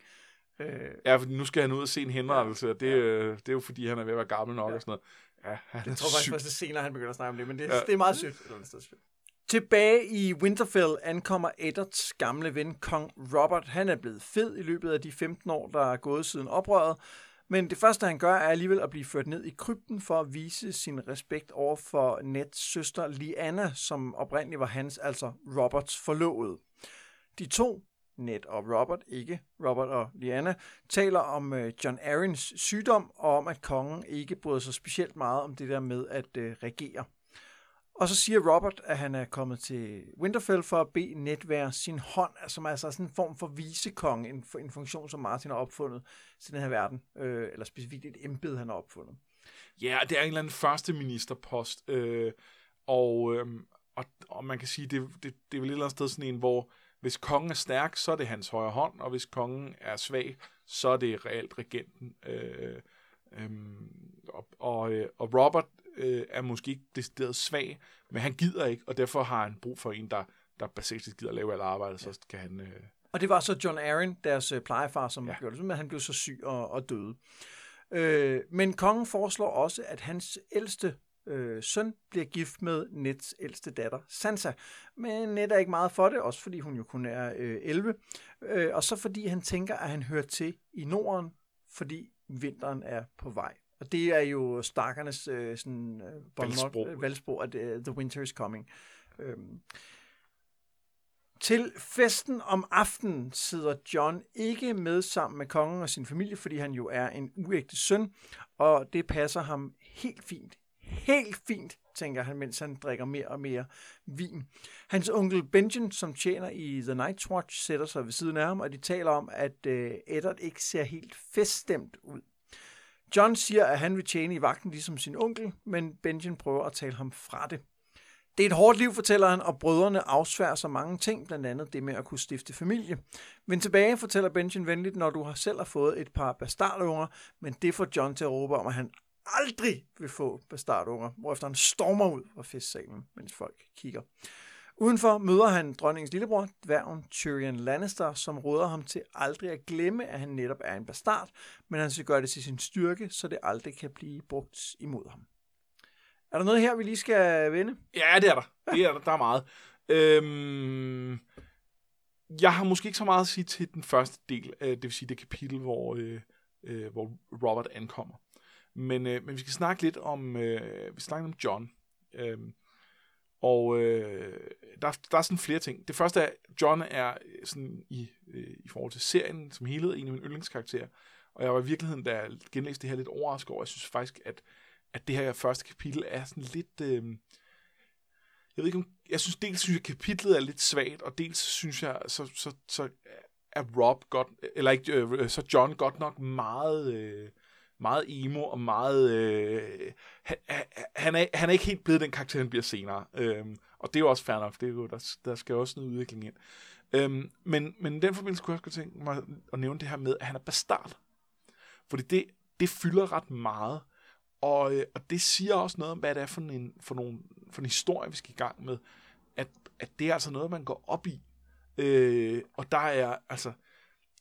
Øh, ja, for nu skal han ud og se en henrettelse, og det, øh, det er jo fordi, han er ved at være gammel nok Ja. og sådan noget. Ja, han jeg er tror faktisk syg. først, det er senere, han begynder at snakke om det, men det, Ja. ja. det er meget sødt. Tilbage i Winterfell ankommer Eddards gamle ven, kong Robert. Han er blevet fed i løbet af de 15 år, der er gået siden oprøret. Men det første, han gør, er alligevel at blive ført ned i krypten for at vise sin respekt over for Nets søster Liana, som oprindeligt var hans, altså Roberts forlovede. De to, Ned og Robert, ikke Robert og Liana, taler om øh, John Arryns sygdom, og om at kongen ikke bryder sig specielt meget om det der med at øh, regere. Og så siger Robert, at han er kommet til Winterfell for at bede netvær sin hånd, som er altså sådan en form for visekonge, en, en funktion, som Martin har opfundet til den her verden, øh, eller specifikt et embede, han har opfundet. Ja, det er en eller anden første ministerpost, øh, og, øh, og, og man kan sige, det, det, det er vel et eller andet sted sådan en, hvor hvis kongen er stærk, så er det hans højre hånd, og hvis kongen er svag, så er det reelt regenten. Øh, øhm, øh, og, og, og Robert øh, er måske ikke decideret svag, men han gider ikke, og derfor har han brug for en, der, der basalt gider lave alt arbejdet, så kan han... Øh, Og det var så John Arryn, deres øh, plejefar, som Ja. ja. gjorde det, men han blev så syg og, og døde. Øh, men kongen foreslår også, at hans ældste øh, søn bliver gift med Neds ældste datter, Sansa. Men Ned er ikke meget for det, også fordi hun jo kun er øh, 11. Øh, og så fordi han tænker, at han hører til i Norden, fordi vinteren er på vej. Og det er jo stakkernes øh, sådan, øh, Valgsprog. øh, valgsprog, at uh, the winter is coming. Øhm. Til festen om aftenen sidder John ikke med sammen med kongen og sin familie, fordi han jo er en uægte søn, og det passer ham helt fint. Helt fint, tænker han, mens han drikker mere og mere vin. Hans onkel Benjen, som tjener i The Night's Watch, sætter sig ved siden af ham, og de taler om, at øh, Eddard ikke ser helt feststemt ud. John siger, at han vil tjene i vagten ligesom sin onkel, men Benjen prøver at tale ham fra det. Det er et hårdt liv, fortæller han, og brødrene afsværger så mange ting, blandt andet det med at kunne stifte familie. Men tilbage fortæller Benjen venligt, når du har selv har fået et par bastardunger, men det får John til at råbe om, at han aldrig vil få bastardunger, hvorefter han stormer ud fra festsalen, mens folk kigger. Udenfor møder han dronningens lillebror, dværgen Tyrion Lannister, som råder ham til aldrig at glemme, at han netop er en bastard, men han skal gøre det til sin styrke, så det aldrig kan blive brugt imod ham. Er der noget her, vi lige skal vende? Ja, det er der. Det er der. Der er meget. Øhm, jeg har måske ikke så meget at sige til den første del, øh, det vil sige det kapitel, hvor, øh, øh, hvor Robert ankommer. Men, øh, men vi skal snakke lidt om, øh, vi snakker om John. Øhm, og øh, der, der er sådan flere ting. Det første er, John er øh, sådan i, øh, i forhold til serien som helhed en af mine yndlingskarakterer. Og jeg var i virkeligheden, da jeg genlæste det her, lidt overrasket over. Jeg synes faktisk, at, at det her første kapitel er sådan lidt... Øh, jeg ved ikke om, jeg synes dels synes jeg, kapitlet er lidt svagt, og dels synes jeg, så, så, så er Rob godt, eller ikke, øh, så John godt nok meget, øh, meget emo og meget, øh, han, han, er, han er ikke helt blevet den karakter, han bliver senere. Øhm, og det er jo også fair nok, det er jo, der, der skal også noget udvikling ind. Øhm, men, men i den forbindelse kunne jeg også tænke mig at nævne det her med, at han er bastard. Fordi det, det fylder ret meget. Og, øh, og det siger også noget om, hvad det er for en, for, nogle, for en historie, vi skal i gang med. At, at det er altså noget, man går op i. Øh, og der er altså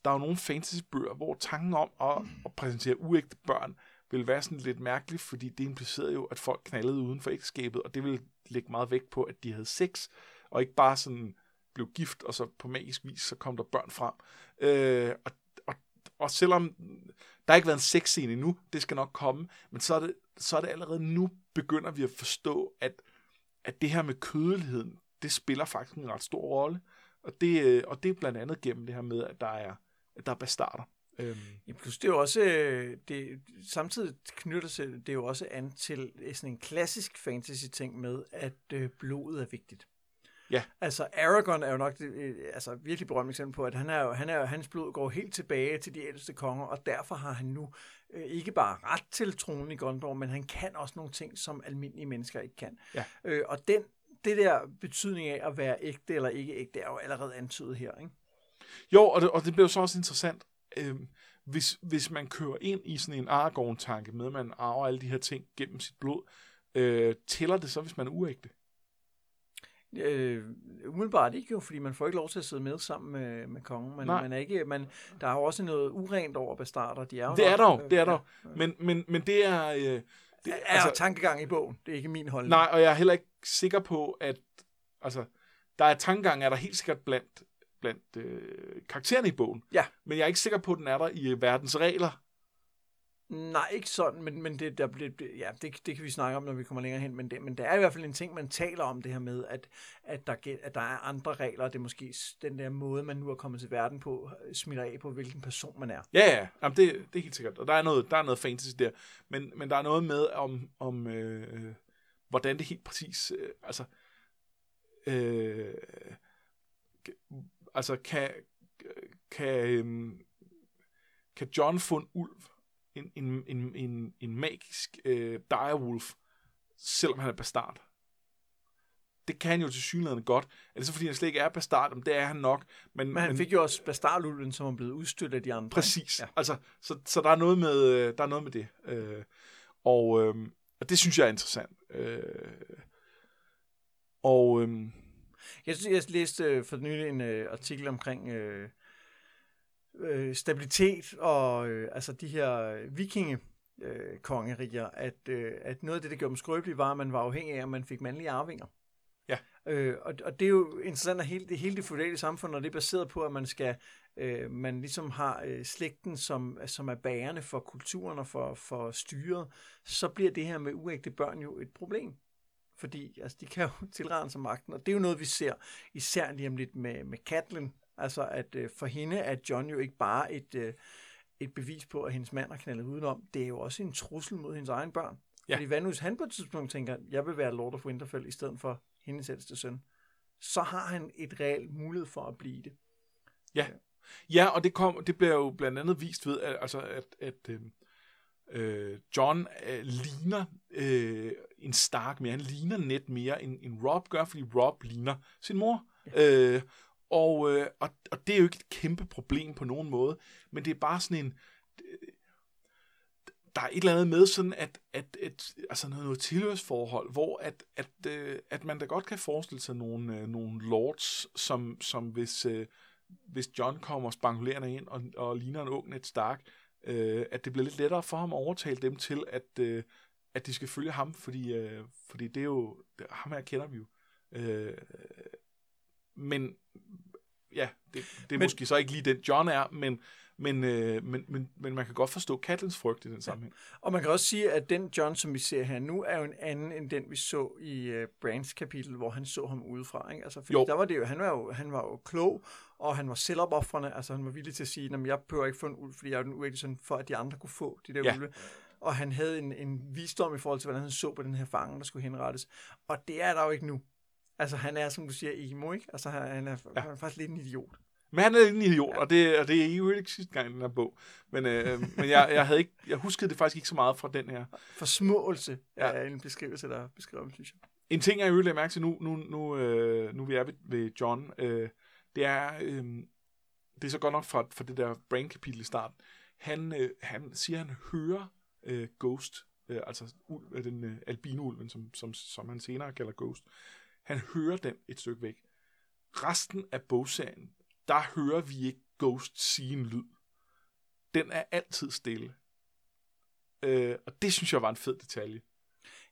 der er jo nogle fantasybøger, hvor tanken om at, at præsentere uægte børn vil være sådan lidt mærkeligt, fordi det implicerede jo, at folk knaldede uden for ægteskabet, og det vil lægge meget vægt på, at de havde sex, og ikke bare sådan blev gift, og så på magisk vis, så kom der børn frem. Øh, og, og, og selvom der har ikke været en sexscene endnu, det skal nok komme, men så er det, så er det allerede nu, begynder vi at forstå, at, at det her med kødeligheden, det spiller faktisk en ret stor rolle. Og det, øh, og det er blandt andet gennem det her med, at der er, der er bastarder. Øhm. Plus det er jo også, øh, det, samtidig knytter sig det jo også an til sådan en klassisk fantasy-ting med, at øh, blodet er vigtigt. Ja. Altså Aragorn er jo nok det, øh, altså virkelig berømt eksempel på, at han er, jo, han er, hans blod går helt tilbage til de ældste konger, og derfor har han nu øh, ikke bare ret til tronen i Gondor, men han kan også nogle ting, som almindelige mennesker ikke kan. Ja. Øh, og den, det der betydning af at være ægte eller ikke ægte, er jo allerede antydet her, ikke? Jo, og det, og det bliver så også interessant, øh, hvis, hvis man kører ind i sådan en Aragorn-tanke med, at man arver alle de her ting gennem sit blod, øh, tæller det så, hvis man er uægte? Øh, umiddelbart ikke jo, fordi man får ikke lov til at sidde med sammen med, med kongen. Man, man er ikke, man, der er jo også noget urent over bastarder. De er jo det er der jo, det er der men, men, men det er... Øh, det er altså, tankegang i bogen. Det er ikke min holdning. Nej, og jeg er heller ikke sikker på, at... Altså, der er tankegang, er der helt sikkert blandt, blandt øh, karaktererne i bogen. Ja. Men jeg er ikke sikker på, at den er der i verdens regler. Nej, ikke sådan, men, men det, der bliver, ja, det, det kan vi snakke om, når vi kommer længere hen, men det, men det er i hvert fald en ting, man taler om det her med, at, at, der, at der er andre regler, det er måske den der måde, man nu er kommet til verden på, smitter af på, hvilken person man er. Ja, ja, Jamen, det, det er helt sikkert, og der er noget, der er noget fantasy der, men, men der er noget med om, om øh, hvordan det helt præcis, øh, altså, øh, altså kan, kan, øh, kan John få en ulv, en, en, en, en, en magisk øh, direwolf, selvom han er bastard. Det kan han jo til synligheden godt. Er det så, fordi han slet ikke er bastard? Men det er han nok. Men, men han men, fik jo også bastardulven, som er blevet udstødt af de andre. Præcis. Ja. Altså, så, så der, er noget med, øh, der er noget med det. Øh, og, øh, og det synes jeg er interessant. Øh, og... Øh, jeg, synes, jeg læste øh, for nylig en øh, artikel omkring... Øh, øh, stabilitet og øh, altså de her vikinge øh, kongeriger, at, øh, at noget af det, der gjorde dem skrøbelige, var, at man var afhængig af, at man fik mandlige arvinger. Ja. Øh, og, og det er jo interessant, at hele det, hele det feudale samfund, når det er baseret på, at man skal, øh, man ligesom har øh, slægten, som, som er bærende for kulturen og for, for styret, så bliver det her med uægte børn jo et problem. Fordi altså, de kan jo tilrende sig magten, og det er jo noget, vi ser især lige om lidt med, med Catelyn, Altså, at øh, for hende er John jo ikke bare et, øh, et bevis på, at hendes mand har knaldet udenom. Det er jo også en trussel mod hendes egen børn. Ja. Fordi hvad nu, hvis han på et tidspunkt tænker, jeg vil være Lord of Winterfell i stedet for hendes ældste søn, så har han et reelt mulighed for at blive det. Ja, ja og det, kom, det bliver jo blandt andet vist ved, at, altså, at, at øh, øh John øh, ligner øh, en Stark mere. Han ligner net mere, end, end Rob gør, fordi Rob ligner sin mor. Ja. Øh, og, øh, og, og det er jo ikke et kæmpe problem på nogen måde, men det er bare sådan en... Der er et eller andet med sådan, at, at, at altså noget, noget tilhørsforhold, hvor at, at, øh, at man da godt kan forestille sig nogle, øh, nogle lords, som, som hvis, øh, hvis John kommer spangulerende ind og, og ligner en ung Ned Stark, øh, at det bliver lidt lettere for ham at overtale dem til, at, øh, at de skal følge ham, fordi, øh, fordi det er jo, det, ham her kender vi jo. Øh, men ja, det, det er men, måske så ikke lige den John er, men, men, øh, men, men, men man kan godt forstå Katlins frygt i den sammenhæng. Ja. Og man kan også sige, at den John, som vi ser her nu, er jo en anden end den, vi så i uh, Brands kapitel, hvor han så ham udefra. Ikke? Altså, fordi jo. der var det jo, han var jo, han var jo klog, og han var selvopoffrende, altså han var villig til at sige, at jeg behøver ikke få en ulv, fordi jeg er den uægte sådan, for at de andre kunne få de der ja. ulve. Og han havde en, en visdom i forhold til, hvordan han så på den her fange, der skulle henrettes. Og det er der jo ikke nu. Altså, han er, som du siger, emo, ikke? Altså, han er, ja. han er faktisk lidt en idiot. Men han er en idiot, og det, og det er jo ikke sidste gang i den her bog. Men, øh, men jeg, jeg, havde ikke, jeg huskede det faktisk ikke så meget fra den her. Forsmåelse Ja. ja. er en beskrivelse, der beskriver ham, synes jeg. En ting, jeg øvrigt mærke til nu, nu, nu, øh, nu vi er ved, ved John, øh, det er, øh, det er så godt nok fra, fra det der brain-kapitel i starten. Han, øh, han siger, at han hører øh, Ghost, øh, altså ulv, øh, den øh, albino-ulven, som, som, som han senere kalder Ghost. Han hører den et stykke væk. Resten af bogserien, der hører vi ikke Ghost sige en lyd. Den er altid stille. Øh, og det synes jeg var en fed detalje.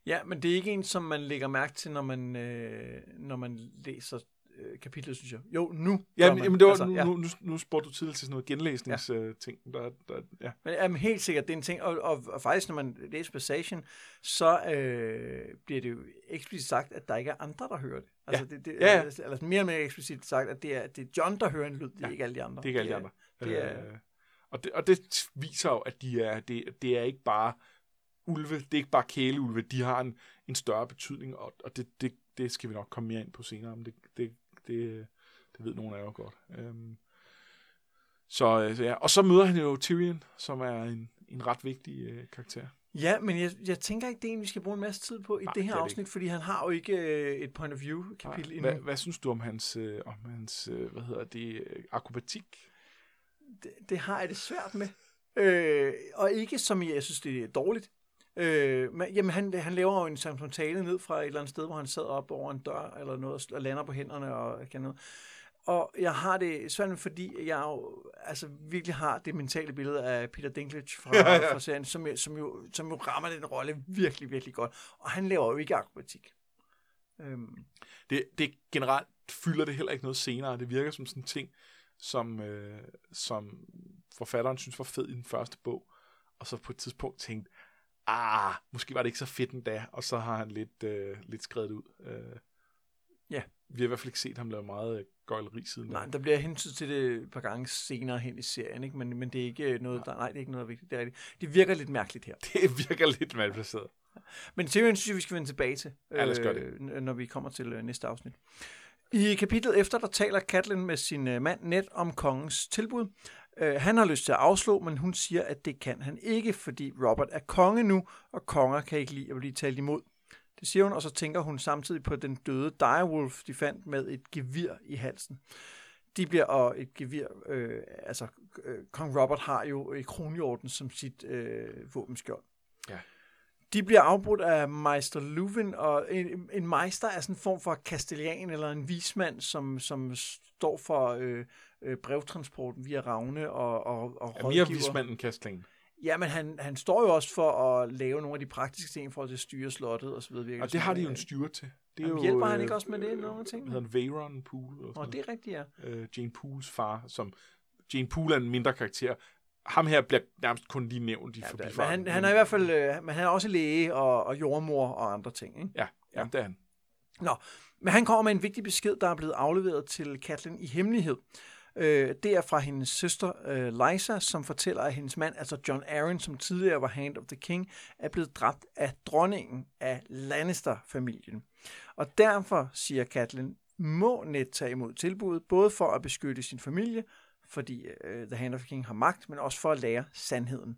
Ja, men det er ikke en, som man lægger mærke til, når man, øh, når man læser øh, kapitlet, synes jeg. Jo, nu gør Ja, man. men det var, altså, nu, ja. nu, nu, nu spurgte du tidligere til sådan noget genlæsningsting. Ja. Der, der, ja. Men jamen, helt sikkert, det er en ting, og, og, og faktisk, når man læser Passagen, så øh, bliver det jo eksplicit sagt, at der ikke er andre, der hører det. Altså, det, det Ja, ja. Eller, eller mere og mere eksplicit sagt, at det er, det er John, der hører en lyd, det er Ja, ja. ikke alle de andre. Det er ikke alle de andre. det er- Øh, og, det, og det viser jo, at de er, det, det er ikke bare ulve, det er ikke bare kæleulve, de har en, en større betydning, og, og det, det, det skal vi nok komme mere ind på senere, men det, det, det, det ved nogle af jer godt. Øhm, så, øh, så ja. Og så møder han jo Tyrion, som er en, en ret vigtig øh, karakter. Ja, men jeg, jeg tænker ikke, det er en, vi skal bruge en masse tid på i Nej, det her det afsnit, fordi han har jo ikke øh, et point of view kapitel endnu. Hvad, hvad synes du om hans, øh, om hans øh, hvad hedder det, øh, akrobatik? det, det har jeg det svært med. Øh, og ikke som i, jeg synes, det er dårligt. Øh, men, jamen, han, han laver jo en samtale ned fra et eller andet sted, hvor han sad op over en dør eller noget, og lander på hænderne og kan noget. Og jeg har det med, fordi jeg jo altså, virkelig har det mentale billede af Peter Dinklage fra, Ja, ja, fra serien, som, jo- som, jo, som jo rammer den rolle virkelig, virkelig godt. Og han laver jo ikke akrobatik. Øhm, Det, det generelt fylder det heller ikke noget senere. Det virker som sådan en ting, som, øh, som forfatteren synes var fed i den første bog, og så på et tidspunkt tænkte, ah, måske var det ikke så fedt endda, og så har han lidt, øh, lidt skrevet ud. Øh, Ja. Vi har i hvert fald ikke set ham lave meget øh, gøjleri siden. Nej, der bliver hentydet til det et par gange senere hen i serien, ikke? Men, men det er ikke noget, der, nej, det er ikke noget vigtigt. Det, er rigtigt. det virker lidt mærkeligt her. Det virker lidt malplaceret. Men Tyrion synes jeg, vi skal vende tilbage til, Ja, lad os gøre det. øh, når vi kommer til øh, næste afsnit. I kapitlet efter, der taler Catelyn med sin øh, mand Ned om kongens tilbud. Øh, han har lyst til at afslå, men hun siger, at det kan han ikke, fordi Robert er konge nu, og konger kan ikke lide at blive talt imod. Det siger hun, og så tænker hun samtidig på den døde direwolf, de fandt med et gevir i halsen. De bliver, og et gevir, øh, altså øh, kong Robert har jo et kronhjorten som sit øh, våbenskjold. Ja. De bliver afbrudt af Meister Luvin, og en, en meister er sådan en form for kastellan eller en vismand, som, som står for øh, øh, brevtransport via Ravne og, og, og Ja, mere vismanden Kastling. Ja, men han, han står jo også for at lave nogle af de praktiske ting for at styre slottet og så videre. Og det har de jo øh, en styre til. Det er Jamen, jo, hjælper han øh, ikke også med det, nogle af tingene? Hvad hedder han? Veyron Poole? Nå, sådan det er rigtigt, ja. øh, Jane Pooles far, som Jane Poole er en mindre karakter. Ham her bliver nærmest kun lige nævnt i ja ja, men han, han er i hvert fald, øh, men han er også læge og, og jordmor og andre ting, ikke? Ja, ja, det er han. Nå, men han kommer med en vigtig besked, der er blevet afleveret til Katlin i hemmelighed. Øh, det er fra hendes søster øh, Liza, som fortæller, at hendes mand, altså John Arryn, som tidligere var Hand of the King, er blevet dræbt af dronningen af Lannister-familien. Og derfor, siger Katlin, må Ned tage imod tilbuddet, både for at beskytte sin familie, fordi øh, The Hand of the King har magt, men også for at lære sandheden.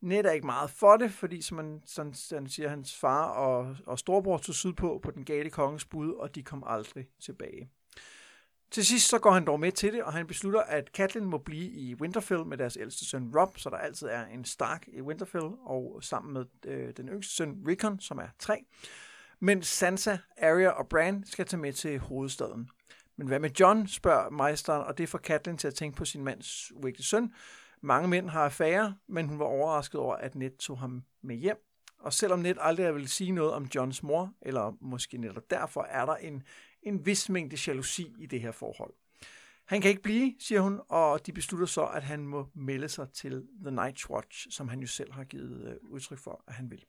Ned er ikke meget for det, fordi som man sådan, sådan siger, hans far og, og storebror tog sydpå på den gale konges bud, og de kom aldrig tilbage. Til sidst så går han dog med til det, og han beslutter, at Catelyn må blive i Winterfell med deres ældste søn Rob, så der altid er en Stark i Winterfell, og sammen med øh, den yngste søn Rickon, som er tre. Men Sansa, Arya og Bran skal tage med til hovedstaden. Men hvad med John, spørger meisteren, og det får Catelyn til at tænke på sin mands uægte søn. Mange mænd har affære, men hun var overrasket over, at Ned tog ham med hjem. Og selvom Ned aldrig vil sige noget om Johns mor, eller måske netop derfor, er der en, en vis mængde jalousi i det her forhold. Han kan ikke blive, siger hun, og de beslutter så, at han må melde sig til The Night's Watch, som han jo selv har givet øh, udtryk for, at han vil.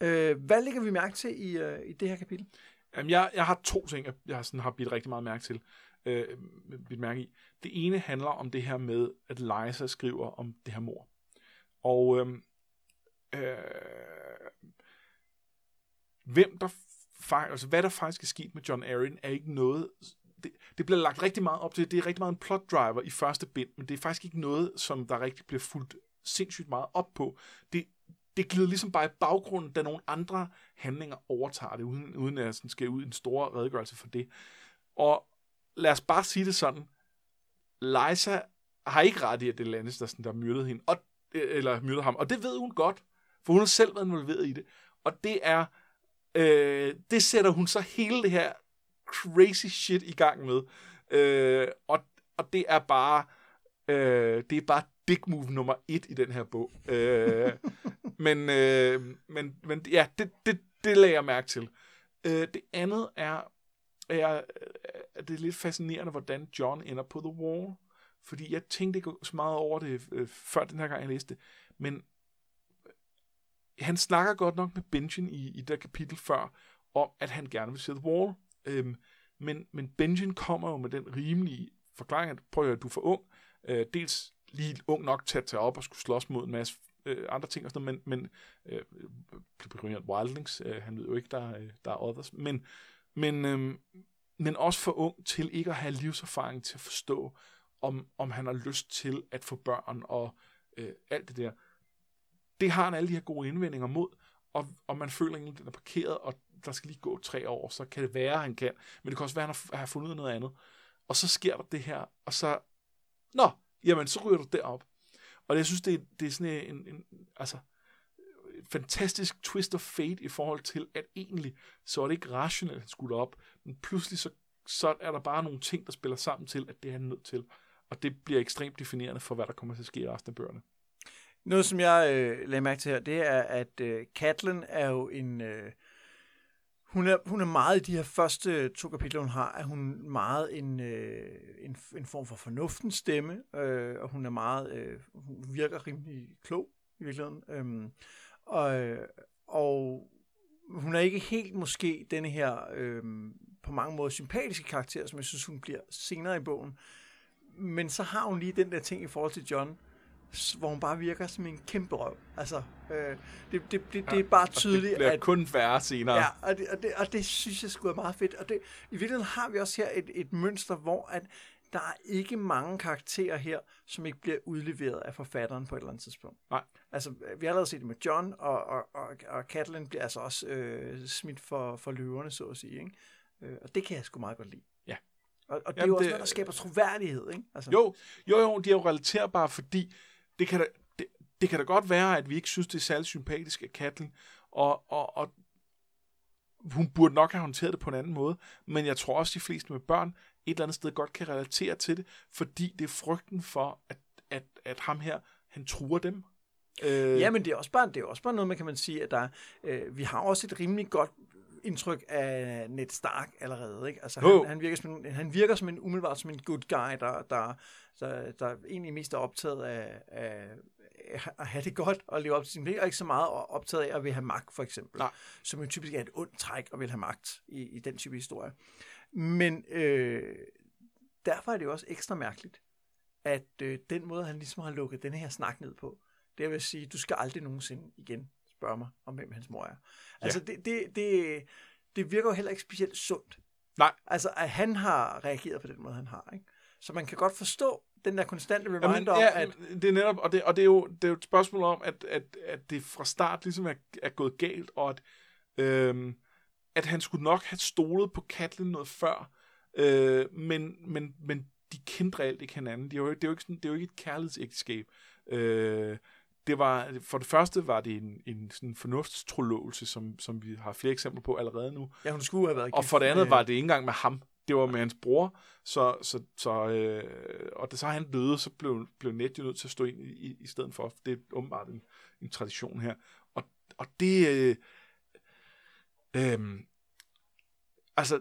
Øh, hvad lægger vi mærke til i, øh, i det her kapitel? Jamen, jeg, jeg har to ting, jeg, sådan har bidt rigtig meget mærke til. Øh, bidt mærke i. Det ene handler om det her med, at Liza skriver om det her mor. Og øh, øh, hvem der altså, hvad der faktisk er sket med John Arryn, er ikke noget, det, det bliver lagt rigtig meget op til, det er rigtig meget en plot driver i første bind, men det er faktisk ikke noget, som der rigtig bliver fuldt sindssygt meget op på. Det, det glider ligesom bare i baggrunden, da nogle andre handlinger overtager det, uden, uden at jeg sådan skal ud en stor redegørelse for det. Og lad os bare sige det sådan, Liza har ikke ret i, at det er Lannister, der myrdede hende, og, eller myrdede ham, og det ved hun godt, for hun har selv været involveret i det. Og det er, øh, det sætter hun så hele det her crazy shit i gang med. Øh, og, og det er bare, øh, det er bare big move nummer et i den her bog. Øh, men, øh, men, men ja, det, det, det lagde jeg mærke til. Øh, det andet er, er, er det er lidt fascinerende, hvordan John ender på The Wall. Fordi jeg tænkte ikke så meget over det, øh, før den her gang, jeg læste det. Men han snakker godt nok med Benjen i, i det kapitel før, om at han gerne vil se The Wall. Øhm, men, men Benjen kommer jo med den rimelige forklaring, at prøv at høre, du er for ung. Øh, dels lige ung nok til at tage op og skulle slås mod en masse øh, andre ting og sådan noget, men, men øh, Brilliant Wildlings, øh, han ved jo ikke, der, øh, der er others, men, men, øh, men også for ung til ikke at have livserfaring til at forstå, om, om han har lyst til at få børn og øh, alt det der. Det har han alle de her gode indvendinger mod, og, og man føler egentlig, at den er parkeret, og der skal lige gå tre år, så kan det være, at han kan, men det kan også være, at han har, fundet ud af noget andet. Og så sker der det her, og så, nå, jamen, så ryger du derop. Og jeg synes, det er, det er sådan en, en altså, fantastisk twist of fate i forhold til, at egentlig, så er det ikke rationelt, at han skulle op, men pludselig så, så er der bare nogle ting, der spiller sammen til, at det er han nødt til. Og det bliver ekstremt definerende for, hvad der kommer til at ske i resten af bøgerne. Noget, som jeg øh, lagde mærke til her, det er, at øh, Katlin er jo en... Øh, hun er, hun er meget i de her første to kapitler, hun har, er hun meget en, øh, en, en form for fornuftens stemme, øh, og hun er meget, øh, hun virker rimelig klog i virkeligheden. Øhm, øh, og, og hun er ikke helt måske denne her øh, på mange måder sympatiske karakter, som jeg synes, hun bliver senere i bogen. Men så har hun lige den der ting i forhold til John, hvor hun bare virker som en kæmpe røv. Altså, øh, det, det, det, det, det er bare tydeligt, at... det bliver at, kun værre senere. Ja, og det, og det, og det synes jeg skulle er meget fedt. Og det, i virkeligheden har vi også her et, et mønster, hvor at der er ikke mange karakterer her, som ikke bliver udleveret af forfatteren på et eller andet tidspunkt. Nej. Altså, vi har allerede set det med John, og, og, og, og Catelyn bliver altså også øh, smidt for, for løverne, så at sige. Ikke? Øh, og det kan jeg sgu meget godt lide. Ja. Og, og det Jamen, er jo også det, noget, der skaber troværdighed. Ikke? Altså. Jo, jo, jo, de er jo relaterbare, fordi det kan, da, det, det kan da godt være, at vi ikke synes, det er særlig sympatisk af Katlin, og, og, og hun burde nok have håndteret det på en anden måde, men jeg tror også, at de fleste med børn et eller andet sted godt kan relatere til det, fordi det er frygten for, at, at, at ham her, han truer dem. Øh... Ja, men det er også bare, det er også bare noget, man kan man sige, at der, øh, vi har også et rimelig godt indtryk af Ned Stark allerede. Ikke? Altså, han, han, virker som en, han virker som en umiddelbart som en good guy, der, der, der, der egentlig mest er optaget af, af at have det godt og leve op til sin pligt, og ikke så meget optaget af at vil have magt, for eksempel. Nej. Som jo typisk er et ondt træk at vil have magt i, i den type historie. Men øh, derfor er det jo også ekstra mærkeligt, at øh, den måde, han ligesom har lukket den her snak ned på, det vil sige, du skal aldrig nogensinde igen spørge mig om, hvem hans mor er. Altså, ja. det, det, det, det virker jo heller ikke specielt sundt. Nej. Altså, at han har reageret på den måde, han har. Ikke? Så man kan godt forstå den der konstante reminder Jamen, ja, om, at... Det er netop, og det, og det, er, jo, det er jo et spørgsmål om, at, at, at det fra start ligesom er, er gået galt, og at, øhm, at han skulle nok have stolet på Katlin noget før, øh, men, men, men de kendte reelt ikke hinanden. De er jo, det, er jo ikke sådan, det er jo ikke et kærlighedsægteskab. Øh, det var, for det første var det en, en sådan fornuftstrolåelse, som, som vi har flere eksempler på allerede nu. Ja, hun skulle have været Og for det andet var det ikke engang med ham. Det var med hans bror, så, så, så øh, og da så han døde, så blev, blev Ned jo nødt til at stå ind i, i, i stedet for. Det er åbenbart en, en tradition her. Og, og det... Øh, øh, altså,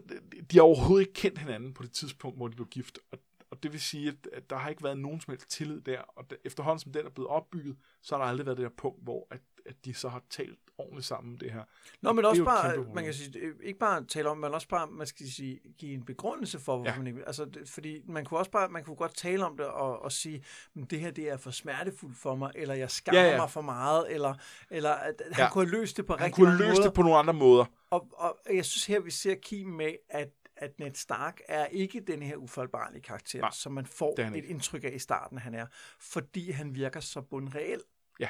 de har overhovedet ikke kendt hinanden på det tidspunkt, hvor de blev gift. Og, og det vil sige, at, at der har ikke været nogen som helst tillid der. Og da, efterhånden som den er blevet opbygget, så har der aldrig været det der punkt, hvor at, at de så har talt ordentligt sammen det her. Nå, men også bare, man kan sige, ikke bare tale om, men også bare, man skal sige, give en begrundelse for, hvorfor ja. man ikke, altså, det, fordi man kunne også bare, man kunne godt tale om det og, og sige, men det her, det er for smertefuldt for mig, eller jeg skammer ja, ja. mig for meget, eller, eller at han ja. kunne have løst det på han rigtig kunne have løst det på nogle andre måder. Og, og jeg synes her, vi ser Kim med, at at Ned Stark er ikke den her ufaldbarlige karakter, Nej, som man får et ikke. indtryk af i starten, han er, fordi han virker så bundreel. Ja.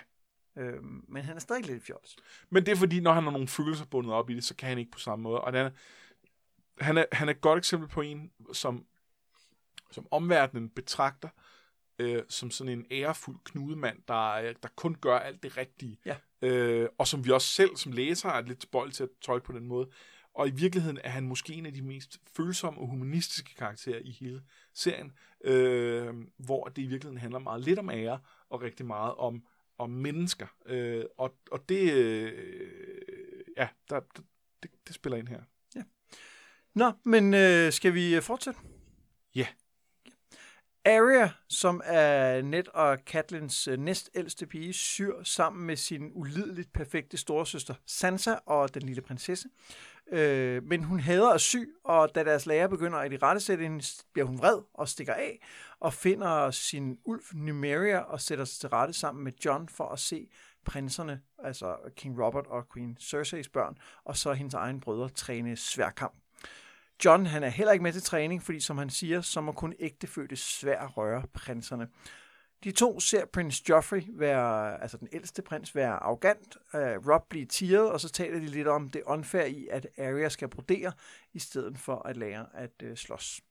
Øhm, men han er stadig lidt fjols. Men det er fordi, når han har nogle følelser bundet op i det, så kan han ikke på samme måde. Og han er, han er, han er et godt eksempel på en, som, som omverdenen betragter øh, som sådan en ærefuld knudemand, der, øh, der kun gør alt det rigtige. Ja. Øh, og som vi også selv som læser er lidt tilbøjelige til at tolke på den måde. Og i virkeligheden er han måske en af de mest følsomme og humanistiske karakterer i hele serien, øh, hvor det i virkeligheden handler meget lidt om ære, og rigtig meget om, om mennesker. Øh, og, og det, øh, ja, der, der, det, det spiller ind her. Nå, men øh, skal vi øh, fortsætte? Ja. Arya, som er Ned og Catelyn's øh, næstældste pige, syr sammen med sin ulideligt perfekte storesøster Sansa og den lille prinsesse. Øh, men hun hader at sy, og da deres lærer begynder at i rette sætte hende, bliver hun vred og stikker af, og finder sin ulv Numeria og sætter sig til rette sammen med John for at se prinserne, altså King Robert og Queen Cerseis børn, og så hendes egen brødre træne sværkamp. John han er heller ikke med til træning, fordi som han siger, så må kun ægtefødte svær røre prinserne. De to ser prins Joffrey, være, altså den ældste prins, være arrogant, uh, Rob blive tiret, og så taler de lidt om det unfair i, at Arya skal brodere, i stedet for at lære at uh, slås.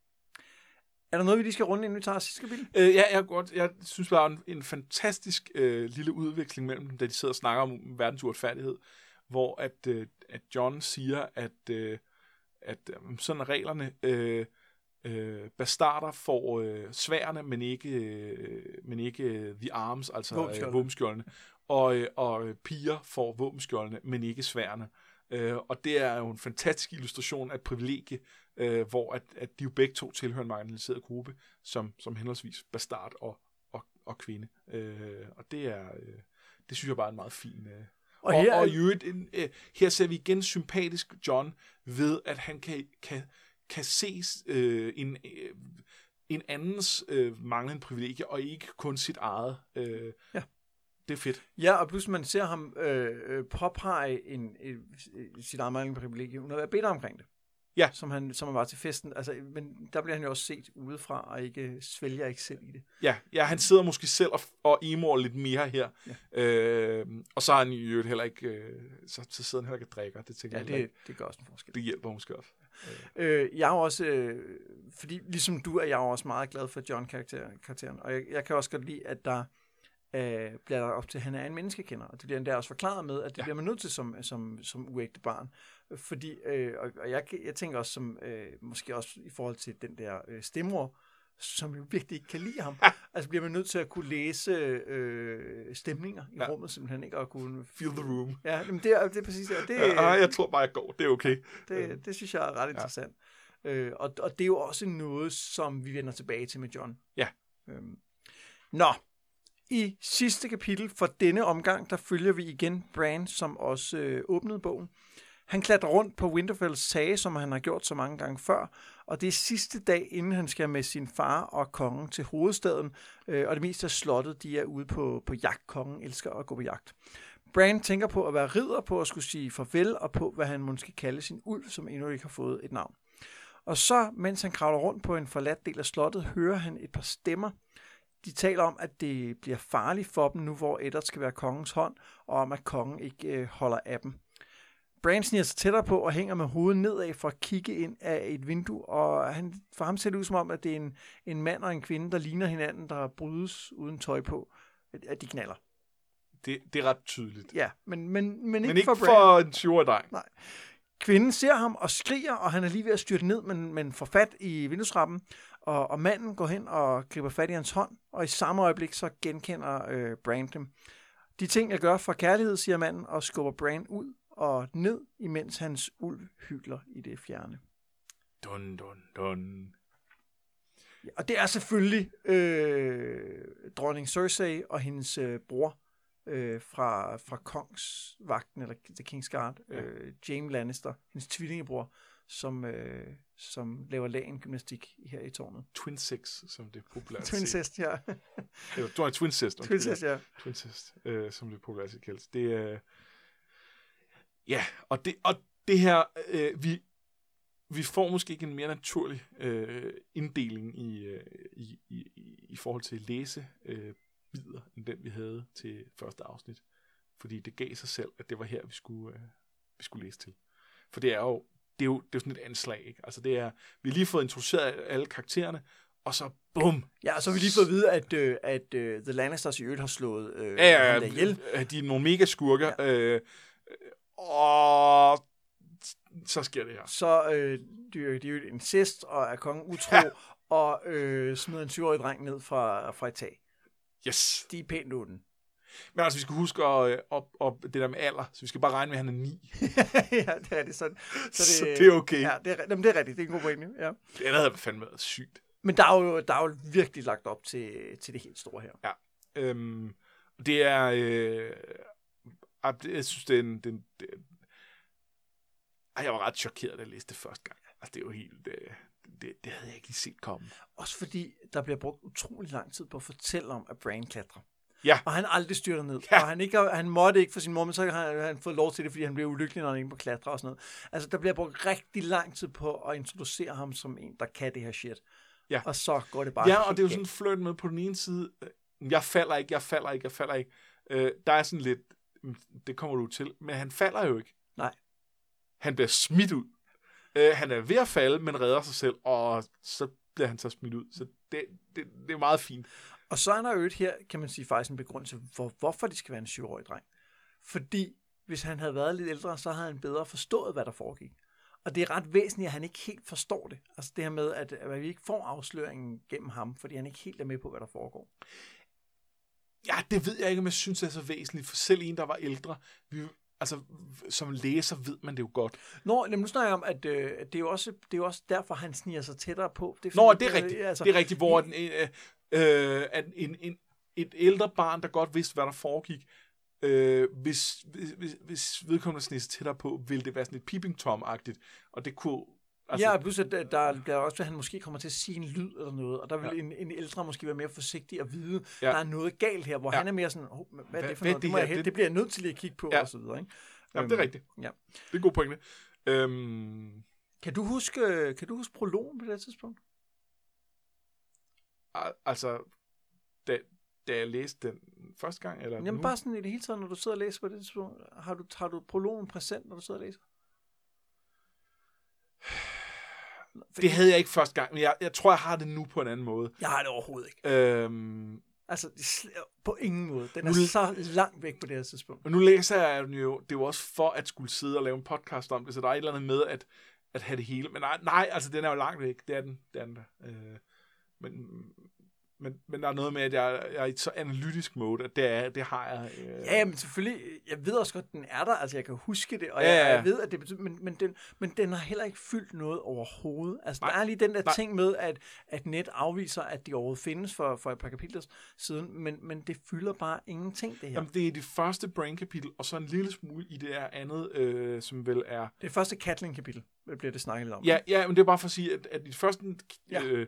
Er der noget, vi lige skal runde, inden vi tager sidste kapitel? Øh, ja, jeg, godt, jeg synes var en, en fantastisk øh, lille udveksling mellem dem, da de sidder og snakker om verdens uretfærdighed, hvor at, øh, at John siger, at, øh, at øh, sådan er reglerne, øh, øh, bastarder får øh, sværene, men ikke, øh, men ikke øh, the arms, altså Våbenskjoldene. øh, våbenskjoldene, og, øh, og øh, piger får våbenskjoldene, men ikke sværene. Øh, og det er jo en fantastisk illustration af privilegie, øh, hvor at, at de jo begge to tilhører en marginaliseret gruppe, som, som henholdsvis bastard og, og, og kvinde. Øh, og det er, øh, det synes jeg bare er en meget fin... Øh, Og her- og, og i øvrigt, en, øh, her ser vi igen sympatisk John ved, at han kan, kan, kan ses øh, en, øh, en andens øh, manglende privilegie, og ikke kun sit eget. Øh, Ja. Det er fedt. Ja, og pludselig man ser ham øh, øh, påpege en, øh, sit eget manglende privilegie, uden at være bitter omkring det. Ja. Som han, som han var til festen. Altså, men der bliver han jo også set udefra, og ikke svælger ikke selv i det. Ja, ja han sidder måske selv og, og emoer lidt mere her. Ja. Øh, og så er han i øvrigt heller ikke, øh, så, så sidder han heller ikke og drikker. Det tænker Ja, det, det gør også en forskel. det hjælper måske også. Øh, jeg er også, øh, fordi ligesom du er jeg også meget glad for John-karakteren, karakteren, og jeg, jeg kan også godt lide, at der øh, bliver der op til, at han er en menneskekender, og det bliver endda også forklaret med, at det. Ja. bliver man nødt til som, som, som uægte barn, fordi, øh, og, og jeg, jeg tænker også som, øh, måske også i forhold til den der øh, stemmer, som jo virkelig ikke kan lide ham. altså bliver man nødt til at kunne læse øh, stemninger i ja. Ja. rummet, simpelthen ikke at kunne... Feel the room. Ja, men det er, det er præcis det. det. Øh, jeg tror bare, jeg går. Det er okay. Det, det synes jeg er ret interessant. Ja. Øh, og, og det er jo også noget, som vi vender tilbage til med John. Ja. Øhm. Nå, i sidste kapitel for denne omgang, der følger vi igen Bran, som også øh, åbnede bogen. Han klatrer rundt på Winterfells tage, som han har gjort så mange gange før, og det er sidste dag, inden han skal med sin far og kongen til hovedstaden, øh, og det meste af slottet, de er ude på, på jagt. Kongen elsker at gå på jagt. Bran tænker på at være ridder, på at skulle sige farvel, og på, hvad han måske kalde sin ulv, som endnu ikke har fået et navn. Og så, mens han kravler rundt på en forladt del af slottet, hører han et par stemmer. De taler om, at det bliver farligt for dem nu, hvor Eddard skal være kongens hånd, og om, at kongen ikke øh, holder af dem. Bran sniger sig tættere på og hænger med hovedet nedad for at kigge ind af et vindue, og han, for ham ser det ud som om, at det er en, en mand og en kvinde, der ligner hinanden, der brydes uden tøj på, at- at de knaller. Det, det er ret tydeligt. Ja, men, men, men, ikke, Men ikke for Bran. for en 20 dreng. Kvinden ser ham og skriger, og han er lige ved at styrte ned, men, men får fat i vinduesrappen. Og, og manden går hen og griber fat i hans hånd, og i samme øjeblik så genkender øh, Bran dem. De ting, jeg gør for kærlighed, siger manden, og skubber Bran ud og ned, imens hans ulv hylder i det fjerne. Dun, dun, dun. Ja, og det er selvfølgelig øh, dronning Cersei og hendes øh, bror øh, fra, fra Kongsvagten, eller The King's Guard, Ja. øh, Jaime Lannister, hendes tvillingebror, som, øh, som laver lagen gymnastik her i tårnet. Twin Six, som det er populært Twincest, ja. Eller, du har Twin Sister. Twincest, ja. Twincest, øh, som det populært set kaldes. Det er... Øh, ja, og det, og det her, øh, vi, vi får måske ikke en mere naturlig øh, inddeling i, øh, i, i, i forhold til læse øh, bider, end den vi havde til første afsnit. Fordi det gav sig selv, at det var her, vi skulle, øh, vi skulle læse til. For det er jo, det er jo, det er jo sådan et anslag, ikke? Altså det er, vi har lige fået introduceret alle karaktererne, og så bum. Ja, og så har vi lige fået at vide, at, øh, at uh, The Lannisters i øvrigt har slået øh, Ja, ja, der ihjel. ja, de er nogle mega skurker. Ja. Øh, og så sker det her. Så øh, de, de er jo incest og er kongen utro, Ja. og øh, smider en 20-årig dreng ned fra, fra et tag. Yes. De er pænt uden. Men altså, vi skal huske at, øh, op, op, det der med alder, så vi skal bare regne med, at han er 9. ja, det er rigtigt. Så, så, Så det er okay. Ja, det er, jamen, det er rigtigt. Det er en god pointe. Ja. Det havde fandme været sygt. Men der er, jo, der er jo virkelig lagt op til, til det helt store her. Øhm, det er... Øh, det- jeg synes, det er en... Det, er en- det, ej, jeg var ret chokeret, da jeg læste det første gang. Altså, det er jo helt... Øh, det, det havde jeg ikke lige set komme. Også fordi, der bliver brugt utrolig lang tid på at fortælle om, at Bran klatrer. Ja. Og han aldrig styrter ned. Ja. Og han, ikke, han måtte ikke for sin mor, men så har han, fået lov til det, fordi han blev ulykkelig, når han ikke på klatre og sådan noget. Altså, der bliver brugt rigtig lang tid på at introducere ham som en, der kan det her shit. Ja. Og så går det bare Ja, og det er jo sådan en flirt med på den ene side, øh, jeg falder ikke, jeg falder ikke, jeg falder ikke. Øh, der er sådan lidt, det kommer du til, men han falder jo ikke. Nej. Han bliver smidt ud. Øh, han er ved at falde, men redder sig selv, og så bliver han så smidt ud. Så det, det, det er meget fint. Og så er der jo et her, kan man sige, faktisk en begrundelse for, hvorfor det skal være en syvårig dreng. Fordi hvis han havde været lidt ældre, så havde han bedre forstået, hvad der foregik. Og det er ret væsentligt, at han ikke helt forstår det. Altså det her med, at, at vi ikke får afsløringen gennem ham, fordi han ikke helt er med på, hvad der foregår. Ja, det ved jeg ikke, om jeg synes er så væsentligt, for selv en, der var ældre, vi, altså, som læser ved man det jo godt. Nå, jamen, nu snakker jeg om, at øh, det, er jo også, det er jo også derfor, han sniger sig tættere på. Det Nå, fordi, det er rigtigt. Øh, altså, Det er rigtigt, hvor den, øh, øh, at en, en, et ældre barn, der godt vidste, hvad der foregik, øh, hvis, hvis, hvis, vedkommende sned sig tættere på, ville det være sådan lidt peeping tom-agtigt, og det kunne... Altså, ja, plus at der, der der er også, at han måske kommer til at sige en lyd eller noget, og der vil Ja. en, en ældre måske være mere forsigtig og vide, Ja. der er noget galt her, hvor Ja. han er mere sådan, oh, hvad er det for hvad noget? det Det, må jeg, Det- det bliver jeg nødt til lige at kigge på, Ja. og så videre. Ikke? Jamen, det er rigtigt. Ja. Det er en god pointe. Øhm, Kan du huske, kan du huske prologen på det tidspunkt? al- altså, da, da jeg læste den første gang, eller Jamen nu, bare sådan i det hele taget, når du sidder og læser på det tidspunkt, har du, har du prologen præsent, når du sidder og læser? Det havde jeg ikke første gang, men jeg, jeg tror, jeg har det nu på en anden måde. Jeg har det overhovedet ikke. Øhm, Altså, på ingen måde. Den Nu- er så langt væk på det her tidspunkt. Og nu læser jeg den jo, det er jo også for at skulle sidde og lave en podcast om det, så der er et eller andet med at, at have det hele. Men nej, nej, altså den er jo langt væk, det er den, det er den da. Øh, men, men, men der er noget med, at jeg, jeg er i et så analytisk mode, at det, er, det har jeg. Øh, Ja, men selvfølgelig, jeg ved også godt, at den er der, altså jeg kan huske det, og Ja, jeg, jeg ved, at det betyder, men, men, den, men den har heller ikke fyldt noget overhovedet. Altså Nej, der er lige den der nej. ting med, at, at net afviser, at de overhovedet findes for, for et par kapitler siden, men, men det fylder bare ingenting, det her. Jamen, det er det første brain-kapitel, og så en lille smule i det her andet, øh, som vel er... Det første Catling-kapitel bliver det snakket lidt om. Ja, ja, men det er bare for at sige, at, at i det første Ja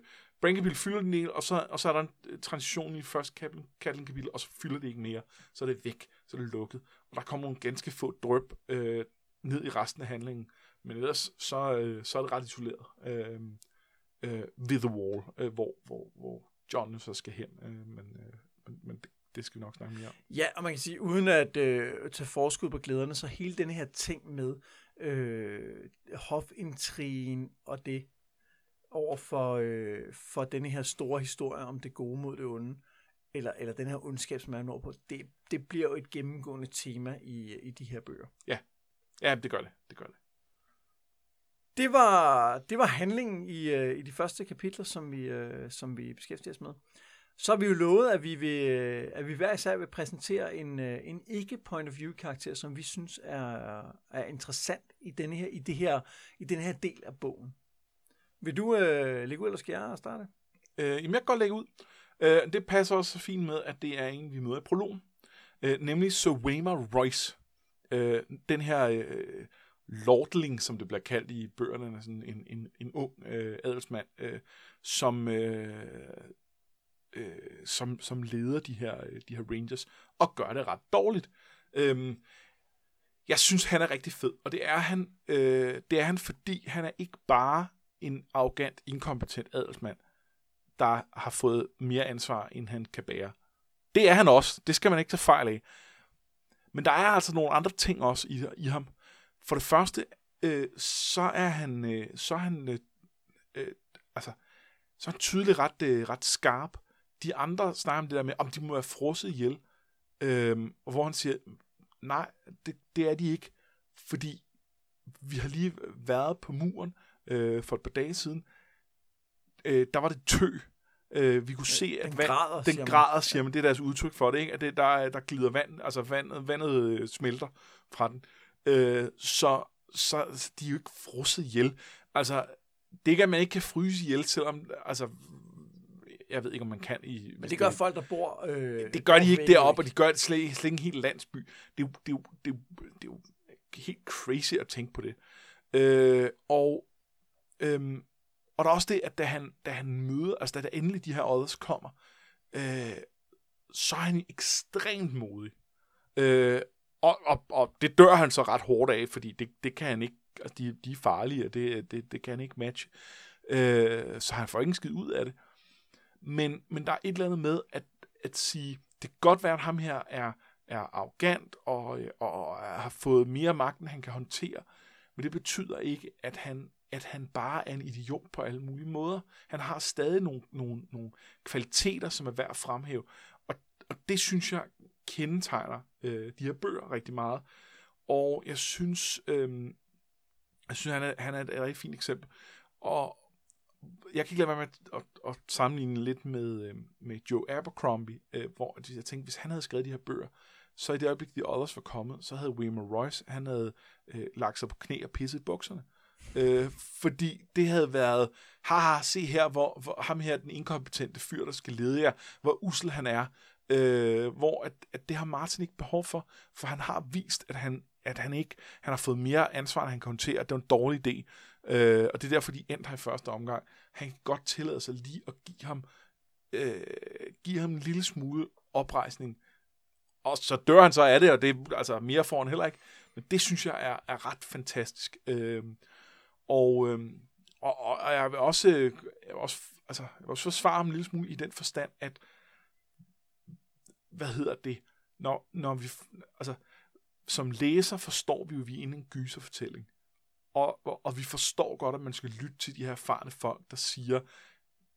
øh, brain-kapitel fylder den del, og så, og så er der en øh, transition i første kapitel, og så fylder det ikke mere. Så er det væk, så er det lukket. Og der kommer nogle ganske få drøb øh, ned i resten af handlingen. Men ellers, så, øh, så er det ret isoleret øh, øh, ved The Wall, øh, hvor, hvor, hvor John så skal hen. Øh, men øh, men, men det, det skal vi nok snakke mere om. Ja, og man kan sige, uden at øh, tage forskud på glæderne, så hele den her ting med øh, hofintrigen og det over for, øh, for denne her store historie om det gode mod det onde, eller, eller den her ondskab, som man når på, det, det bliver jo et gennemgående tema i, i de her bøger. Ja, det gør det. Det gør det. Det var, det var handlingen i, øh, i de første kapitler, som vi, øh, som vi beskæftiger os med. Så har vi jo lovet, at vi, vil, øh, at vi hver især vil præsentere en, øh, en ikke-point of view-karakter, som vi synes er, er interessant i, denne her, i, det her, i den her del af bogen. Vil du øh, lægge ud, eller skal jeg starte? Øh, jamen, jeg kan godt lægge ud. Øh, det passer også fint med, at det er en, vi møder i prologen. Øh, nemlig Sowema Royce. Øh, den her øh, lordling, som det bliver kaldt i bøgerne, altså sådan en, en, en ung øh, adelsmand, øh, som, øh, øh, som, som leder de her, øh, de her rangers, og gør det ret dårligt. Øhm, jeg synes, han er rigtig fed, og det er han, øh, det er han, fordi han er ikke bare en arrogant, inkompetent adelsmand, der har fået mere ansvar, end han kan bære. Det er han også. Det skal man ikke tage fejl af. Men der er altså nogle andre ting også i, i ham. For det første, øh, så er han, øh, så er han, øh, øh, altså, så er han tydeligt ret, øh, ret skarp. De andre snakker om det der med, om de må være frosset ihjel. Øh, hvor han siger, nej, det, det er de ikke, fordi vi har lige været på muren øh, for et par dage siden. Øh, der var det tø. Øh, vi kunne se, at Den vand, græder, den siger græder, siger man. Det er deres udtryk for det, ikke? At det, der, der glider vand, altså vandet, vandet øh, smelter fra den. Øh, så, så de er jo ikke frosset ihjel. Altså, det er ikke, at man ikke kan fryse ihjel, selvom, altså, jeg ved ikke, om man kan i... Men det gør folk, der bor... Øh, det gør de ikke deroppe, og de gør det slet, slet ikke en hel landsby. Det er, jo, det, er jo, det, er jo, det er jo helt crazy at tænke på det. Øh, og, øhm, og der er også det, at da han, da han møder, altså da der endelig de her odds kommer, øh, så er han ekstremt modig. Øh, og, og, og det dør han så ret hårdt af, fordi det, det kan han ikke, altså de, de er farlige, og det, det, det kan han ikke matche. Øh, så han får ikke en skid ud af det. Men, men der er et eller andet med at, at sige, det kan godt være, at ham her er, er arrogant og, og, og har fået mere magt, end han kan håndtere. Men det betyder ikke, at han, at han bare er en idiot på alle mulige måder. Han har stadig nogle, nogle, nogle kvaliteter, som er værd at fremhæve. Og, og det synes jeg kendetegner øh, de her bøger rigtig meget. Og jeg synes, øh, jeg synes han, er, han er et, rigtig fint eksempel. Og jeg kan ikke lade være med at, at, at sammenligne lidt med, øh, med Joe Abercrombie, øh, hvor jeg tænkte, hvis han havde skrevet de her bøger, så i det øjeblik, de Others var kommet, så havde William Royce, han havde øh, lagt sig på knæ og pisset i bukserne. Øh, Øh, fordi det havde været, haha, se her, hvor, hvor ham her, den inkompetente fyr, der skal lede jer, hvor usel han er, øh, hvor at, at det har Martin ikke behov for, for han har vist, at han, at han ikke han har fået mere ansvar, end han kan håndtere, at det var en dårlig idé. Øh, og det er derfor, de endte her i første omgang. Han kan godt tillade sig lige at give ham, øh, give ham en lille smule oprejsning. Og så dør han så af det, og det altså mere får han heller ikke. Men det synes jeg er, er ret fantastisk. Øh, og, øh, og, og jeg vil også, jeg vil også, altså, jeg vil også forsvare ham en lille smule i den forstand, at hvad hedder det, når, når vi, altså, som læser forstår vi jo, at vi er inde i en gyserfortælling. Og, og, og vi forstår godt, at man skal lytte til de her erfarne folk, der siger,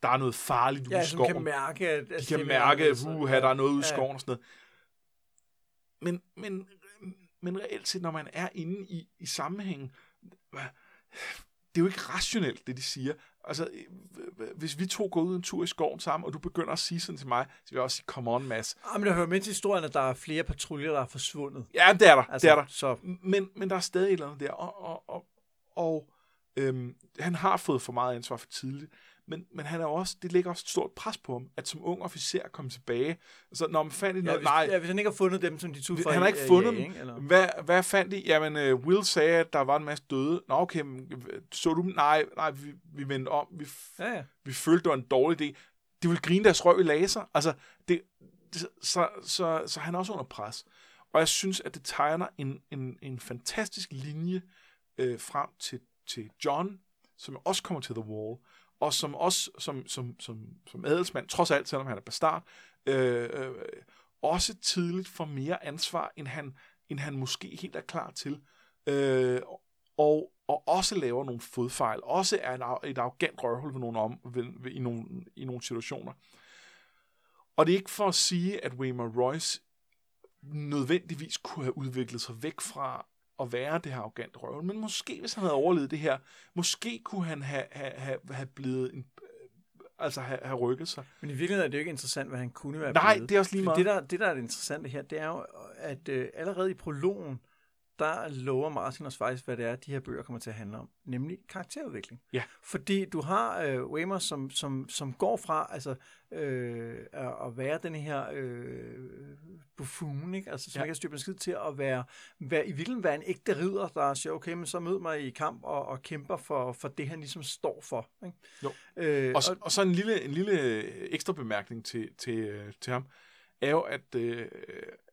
der er noget farligt ude Ja, i skoven. kan mærke, at... de kan mærke, at uh, der er noget ude i skoven og sådan noget. Men, men, men reelt set, når man er inde i, i sammenhængen, hvad- det er jo ikke rationelt, det de siger. Altså, øh, hvis vi to går ud en tur i skoven sammen, og du begynder at sige sådan til mig, så vil jeg også sige, come on, Mads. Ah, men der hører med til historien, at der er flere patruljer, der er forsvundet. Ja, det er der, altså, det er der. Så, Men, men der er stadig et eller andet der, og, og, og, og øhm, han har fået for meget ansvar for tidligt, men, men han er også, det lægger også et stort pres på ham, at som ung officer komme tilbage. Så når man fandt i ja, noget, hvis, nej, ja, hvis han ikke har fundet dem, som de tog fra han har ikke fundet ja, dem. Eller? Hvad, hvad fandt de? Jamen, uh, Will sagde, at der var en masse døde. Nå, okay, øh, så du? Nej, nej, vi, vi vendte om. Vi, Ja, ja. vi følte, det var en dårlig idé. De ville grine deres røv i laser. Altså, det, det, så, så, så han er også under pres. Og jeg synes, at det tegner en, en, en fantastisk linje øh, frem til, til John, som også kommer til The Wall, og som også som, som, som, som adelsmand, trods alt, selvom han er bastard, øh, øh, også tidligt får mere ansvar, end han, end han måske helt er klar til. Øh, og, og også laver nogle fodfejl, også er en, et arrogant røvhul ved nogle om, ved, ved, i, nogle, i nogle situationer. Og det er ikke for at sige, at Waymar Royce nødvendigvis kunne have udviklet sig væk fra at være det her arrogant røvhul, men måske hvis han havde overlevet det her, måske kunne han have, have, have, have blevet en, altså have, have rykket sig. Men i virkeligheden er det jo ikke interessant, hvad han kunne være Nej, blevet. det er også lige meget. Det der, det, der er det interessante her, det er jo, at øh, allerede i prologen, der lover Martin os faktisk, hvad det er, de her bøger kommer til at handle om. Nemlig karakterudvikling. Ja. Fordi du har øh, Wamer, som, som, som går fra altså, øh, at være den her øh, buffoon, ikke? Altså, som Ja. ikke har styr på en skid til at være, være, i virkeligheden være en ægte ridder, der siger, okay, men så mød mig i kamp og, og kæmper for, for det, han ligesom står for. Ikke? Jo. Øh, Og, så- og så en lille, en lille ekstra bemærkning til, til, øh, til ham er jo, at, øh,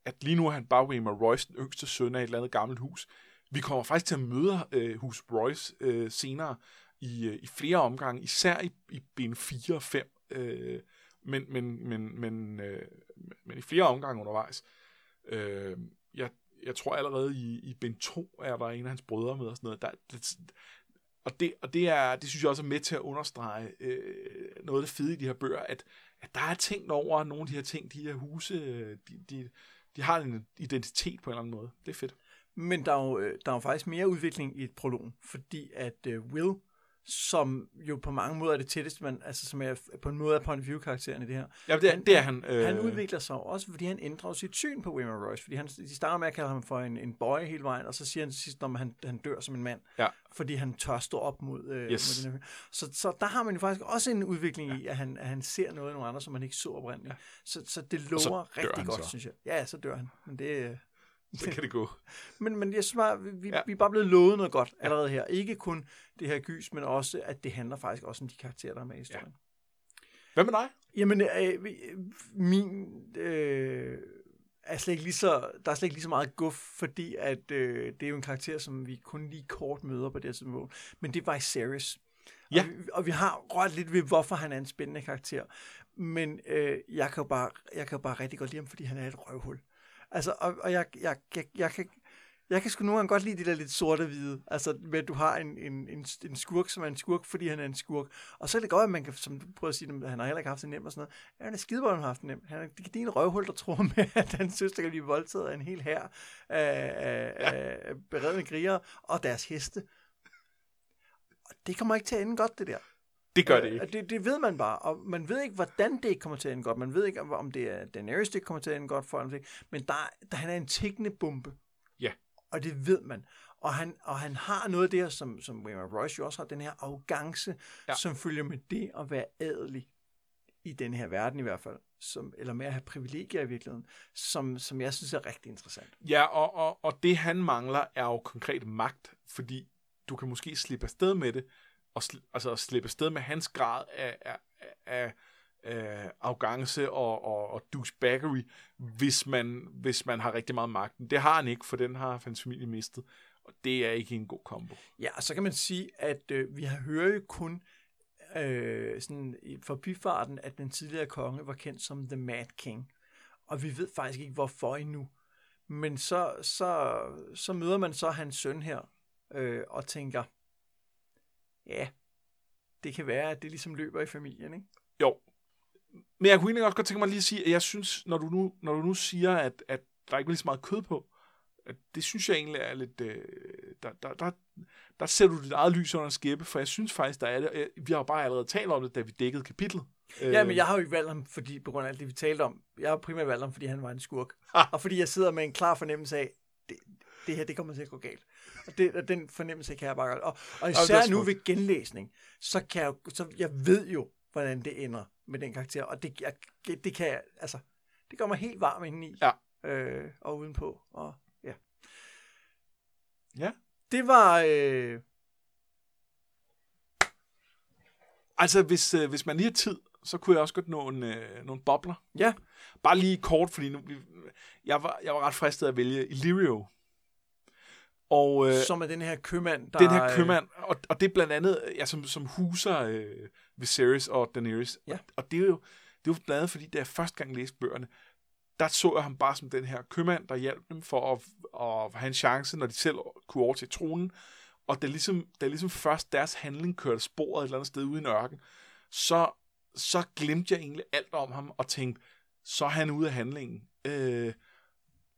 at lige nu er han bare Waymar Royce, den yngste søn af et eller andet gammelt hus. Vi kommer faktisk til at møde øh, hus Royce øh, senere i, øh, i flere omgange, især i, i ben 4 og 5, øh, men, men, men, men, øh, men i flere omgange undervejs. Øh, jeg, jeg tror allerede i, i Ben 2 er der en af hans brødre med og sådan noget. Der, det, og det, og det, er, det synes jeg også er med til at understrege øh, noget af det fede i de her bøger, at, at der er tænkt over nogle af de her ting, de her huse, øh, de, de, de har en identitet på en eller anden måde. Det er fedt. Men der er jo, øh, der er jo faktisk mere udvikling i et prologen, fordi at øh, Will som jo på mange måder er det tætteste, man, altså som er på en måde er point of view karakteren i det her. Ja, det er han. Det er han, øh... han udvikler sig også, fordi han ændrer sit syn på William Royce, fordi han, de starter med at kalde ham for en, en boy hele vejen, og så siger han til sidst, at han, han dør som en mand, ja. fordi han tør stå op mod, øh, yes. mod den her. Så, så der har man jo faktisk også en udvikling ja. i, at han, at han ser noget af nogle andre, som man ikke så oprindeligt. Ja. Så, så det lover rigtig godt, så. synes jeg. Ja, så dør han. Men det, så kan det gå. men, men jeg synes bare, vi, ja. vi er bare blevet lovet noget godt allerede her. Ikke kun det her gys, men også, at det handler faktisk også om de karakterer, der er med i historien. Ja. Hvad med dig? Jamen, øh, min... Øh, er slet ikke lige så, der er slet ikke lige så meget guf, fordi at, øh, det er jo en karakter, som vi kun lige kort møder på det her tidspunkt. Men det er Viserys. Ja. Og, vi, og vi har rørt lidt ved, hvorfor han er en spændende karakter. Men øh, jeg, kan bare, jeg kan bare rigtig godt lide ham, fordi han er et røvhul. Altså, og, og jeg, jeg, jeg, jeg kan... Jeg kan sgu nogle gange godt lide det der lidt sorte-hvide, Altså, med at du har en, en, en, en skurk, som er en skurk, fordi han er en skurk. Og så er det godt, at man kan, som du prøver at sige, at han har heller ikke haft det nemt og sådan noget. Ja, han er skidebold, han har haft det nemt. Han er, det er en røvhul, der tror med, at hans søster kan blive voldtaget af en hel her af, af, ja. af beredne kriger og deres heste. Og det kommer ikke til at ende godt, det der. Det gør det ikke. Det, det ved man bare, og man ved ikke, hvordan det kommer til at ende godt. Man ved ikke, om det er Daenerys, det kommer til at ende godt for ham. Men der, der, han er en tækkende bombe. Ja. Og det ved man. Og han, og han har noget der, som, som William Royce jo også har, den her arrogance, ja. som følger med det at være adelig i den her verden i hvert fald, som, eller med at have privilegier i virkeligheden, som, som jeg synes er rigtig interessant. Ja, og, og, og det han mangler er jo konkret magt, fordi du kan måske slippe afsted med det, og sl- altså at slippe sted med hans grad af, af, af, af arrogance og, og, og douchebaggery, hvis man, hvis man har rigtig meget magten. Det har han ikke, for den har hans familie mistet, og det er ikke en god kombo. Ja, og så kan man sige, at øh, vi har hørt jo kun øh, sådan for byfarten, at den tidligere konge var kendt som The Mad King, og vi ved faktisk ikke, hvorfor endnu. Men så, så, så møder man så hans søn her, øh, og tænker, ja, det kan være, at det ligesom løber i familien, ikke? Jo. Men jeg kunne egentlig også godt tænke mig lige at sige, at jeg synes, når du nu, når du nu siger, at, at der ikke er lige så meget kød på, at det synes jeg egentlig er lidt... Øh, der, der, der, der ser du dit eget lys under skæppe, for jeg synes faktisk, der er det. Vi har jo bare allerede talt om det, da vi dækkede kapitlet. Ja, men jeg har jo ikke valgt ham, fordi, på grund af alt det, vi talte om. Jeg har primært valgt ham, fordi han var en skurk. Ha. Og fordi jeg sidder med en klar fornemmelse af, det, det her, det kommer til at gå galt. Og, det, og den fornemmelse kan jeg bare godt. Og, og især og nu ved genlæsning, så kan jeg, så jeg ved jo, hvordan det ender med den karakter. Og det, jeg, det kan jeg, altså, det gør mig helt varm indeni. Ja. Øh, og udenpå. Og, ja. Ja. Det var... Øh... Altså, hvis, øh, hvis man lige har tid, så kunne jeg også godt nå en, øh, nogle bobler. Ja. Bare lige kort, fordi nu, jeg, var, jeg var ret fristet at vælge Illyrio. Og, øh, som er den her købmand, der... Den her øh, købmand, og, og det er blandt andet, ja, som, som huser øh, Viserys og Daenerys. Ja. Og, og det er jo det er jo blandt andet, fordi da jeg første gang læste bøgerne, der så jeg ham bare som den her købmand, der hjalp dem for at, at have en chance, når de selv kunne over til tronen. Og da ligesom, da ligesom først deres handling kørte sporet et eller andet sted ude i en ørken, så, så glemte jeg egentlig alt om ham og tænkte, så er han ude af handlingen. Øh,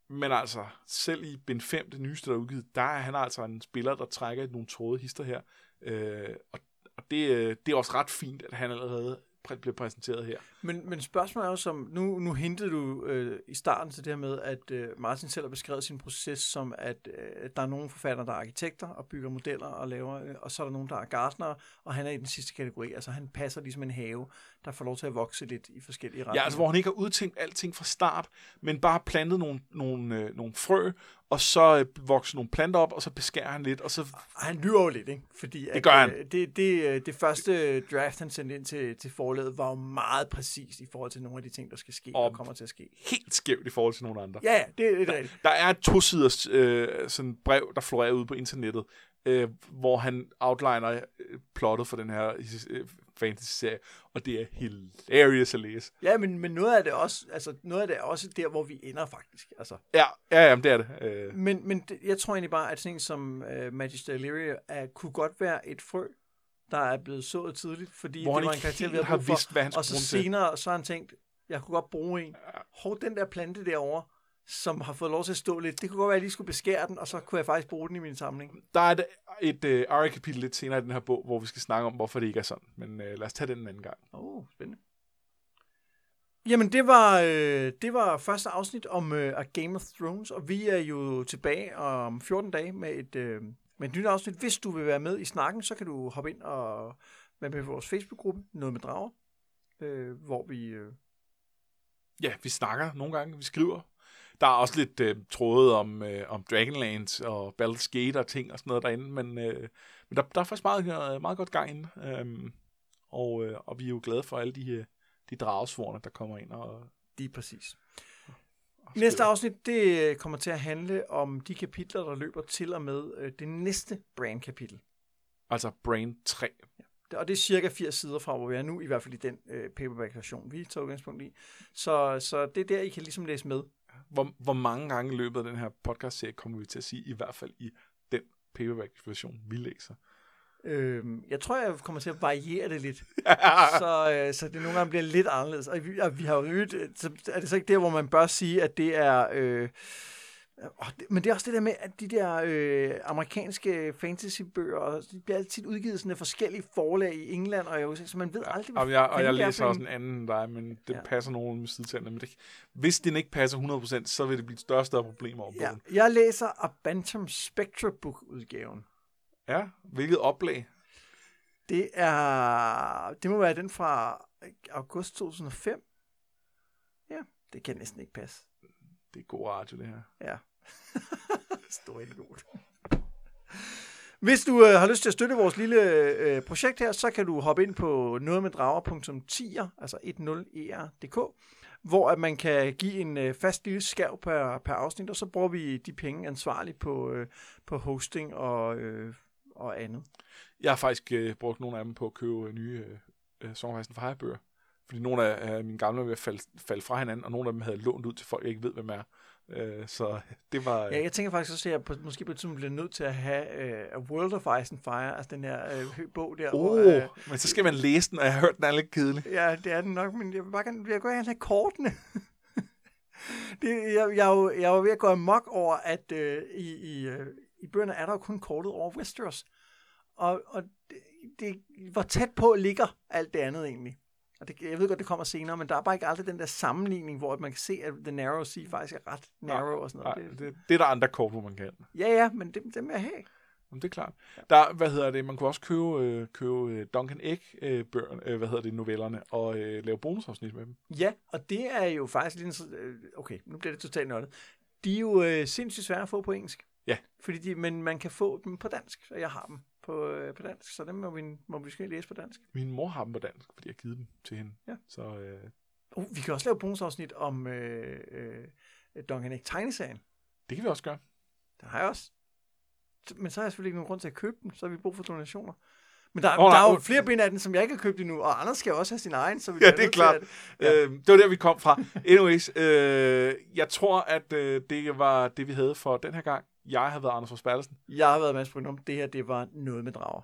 men altså, selv i Ben 5, det nyeste, der er udgivet, der er han altså en spiller, der trækker nogle tråde hister her. Øh, og og det, øh, det er også ret fint, at han allerede bliver præsenteret her. Men, men spørgsmålet er jo som, nu, nu hintede du øh, i starten til det her med, at øh, Martin selv har beskrevet sin proces som, at øh, der er nogle forfattere, der er arkitekter og bygger modeller og laver, øh, og så er der nogen, der er gartnere, og han er i den sidste kategori. Altså han passer ligesom en have der får lov til at vokse lidt i forskellige retninger. Ja, altså hvor han ikke har udtænkt alting fra start, men bare plantet nogle, nogle, øh, nogle frø, og så øh, vokser nogle planter op, og så beskærer han lidt, og så... Han lyver jo lidt, ikke? Fordi Det gør han. øh, Det, det, øh, det første draft, han sendte ind til, til forlaget, var jo meget præcist i forhold til nogle af de ting, der skal ske og, Og- kommer til at ske. helt skævt i forhold til nogle andre. Ja, det, det er rigtigt. Der er et tosiders øh, sådan brev, der florerer ude på internettet, øh, hvor han outliner øh, plottet for den her øh, fantasy-serie, og det er hilarious at læse. Ja, men, men noget af det også, altså noget af det er også der, hvor vi ender faktisk. Altså. Ja, ja, ja det er det. Øh, Men, men det, jeg tror egentlig bare, at sådan som uh, Magic Deliria er, kunne godt være et frø, der er blevet sået tidligt, fordi Hvor det var en karakter, vi havde har brug for. vidst, hvad han og så senere, så har han tænkt, jeg kunne godt bruge en. Hov, den der plante derovre, som har fået lov til at stå lidt, det kunne godt være, at jeg lige skulle beskære den, og så kunne jeg faktisk bruge den i min samling. der er et, et øh, ARIA-kapitel lidt senere i den her bog, hvor vi skal snakke om, hvorfor det ikke er sådan. Men øh, lad os tage den en anden gang. Åh, oh, spændende. Jamen, det var, øh, det var første afsnit om øh, Game of Thrones, og vi er jo tilbage om 14 dage med et, øh, med et nyt afsnit. Hvis du vil være med i snakken, så kan du hoppe ind og være med på vores Facebook-gruppe, Noget med Drager, øh, hvor vi... Øh, Ja, vi snakker nogle gange, vi skriver. Der er også lidt øh, tråde om, øh, om Dragonlance og Baldur's Gate og ting og sådan noget derinde, men, øh, men der, der er faktisk meget, øh, meget godt gang inde. Øhm, og, øh, og vi er jo glade for alle de, øh, de dragesvorene, der kommer ind og, lige præcis. og Næste afsnit, det øh, kommer til at handle om de kapitler, der løber til og med øh, det næste brand-kapitel. Altså Brain 3. Og det er cirka 80 sider fra, hvor vi er nu, i hvert fald i den øh, paperback-version, vi tager udgangspunkt i. Så, så det er der, I kan ligesom læse med. Hvor, hvor mange gange i løbet af den her podcast-serie kommer vi til at sige, i hvert fald i den paperback-version, vi læser. Øhm, jeg tror, jeg kommer til at variere det lidt, så, øh, så det nogle gange bliver lidt anderledes. Og vi, og vi har jo øget, øh, så er det så ikke der, hvor man bør sige, at det er... Øh, men det er også det der med, at de der øh, amerikanske fantasybøger, og de bliver altid udgivet sådan af forskellige forlag i England og i USA, så man ved aldrig, hvad Og jeg, og jeg er læser også en- en anden end dig, men det Ja. passer nogen med sidetænderne. Men det, hvis den ikke passer 100%, så vil det blive et større større problem over Ja, bogen. jeg læser A Bantam Spectra Book-udgaven. Ja, hvilket oplag? Det er, det må være den fra august 2005. Ja, det kan næsten ikke passe. Det er god radio, det her. Ja. Stor idiot. Hvis du øh, har lyst til at støtte vores lille øh, projekt her, så kan du hoppe ind på nogetmeddrager.10, altså 10er.dk, hvor at man kan give en øh, fast lille skærv per, per afsnit, og så bruger vi de penge ansvarligt på, øh, på hosting og, øh, og andet. Jeg har faktisk øh, brugt nogle af dem på at købe øh, nye øh, øh Songrejsen for bøger. Fordi nogle af øh, mine gamle var ved at falde, falde fra hinanden, og nogle af dem havde lånt ud til folk, jeg ikke ved, hvem er. Øh, så det var... Øh, Ja, jeg tænker faktisk også, at jeg på, måske på et tidspunkt bliver nødt til at have øh, World of Ice and Fire, altså den her øh, bog der. oh, hvor, øh, men så skal man læse den, og jeg har hørt, den er lidt kedelig. Ja, det er den nok, men jeg vil bare gerne, jeg vil gerne have kortene. det, jeg, jeg, jo, jeg var ved at gå amok over, at øh, i, i, øh, i bøgerne er der jo kun kortet over Westeros. Og, og det, det, hvor tæt på ligger alt det andet egentlig. Og det, jeg ved godt, det kommer senere, men der er bare ikke aldrig den der sammenligning, hvor man kan se, at The Narrow Sea faktisk er ret narrow og sådan Nej, noget. Det, det, det er der andre kort, hvor man kan. ja, ja, men det, det vil jeg have. Jamen, det er klart. Der, hvad hedder det, man kunne også købe, øh, købe øh, Duncan Egg øh, bøgerne, øh, hvad hedder det, novellerne, og øh, lave bonusafsnit med dem. Ja, og det er jo faktisk lidt... øh, Okay, nu bliver det totalt nørdet. De er jo øh, sindssygt svære at få på engelsk. Ja. Fordi de, men man kan få dem på dansk, og jeg har dem på, øh, på dansk, så dem må vi, må vi måske læse på dansk. Min mor har dem på dansk, fordi jeg har givet dem til hende. Ja. Så øh, Uh, vi kan også lave bonusafsnit om øh, øh, Duncan Egg tegneserien. det kan vi også gøre. Det har jeg også. Så- Men så har jeg selvfølgelig ikke nogen grund til at købe dem, så har vi brug for donationer. Men der, oh, nej, der er jo oh. flere bind af den, som jeg ikke har købt endnu, og Anders skal jo også have sin egen. Så vi Ja, det er klart. at- Ja. Øh, det var der, vi kom fra. Anyways, øh, jeg tror, at øh, det var det, vi havde for den her gang. Jeg har været Anders Forsbergelsen. Jeg har været Mads Brynum. Det her, det var noget med drager.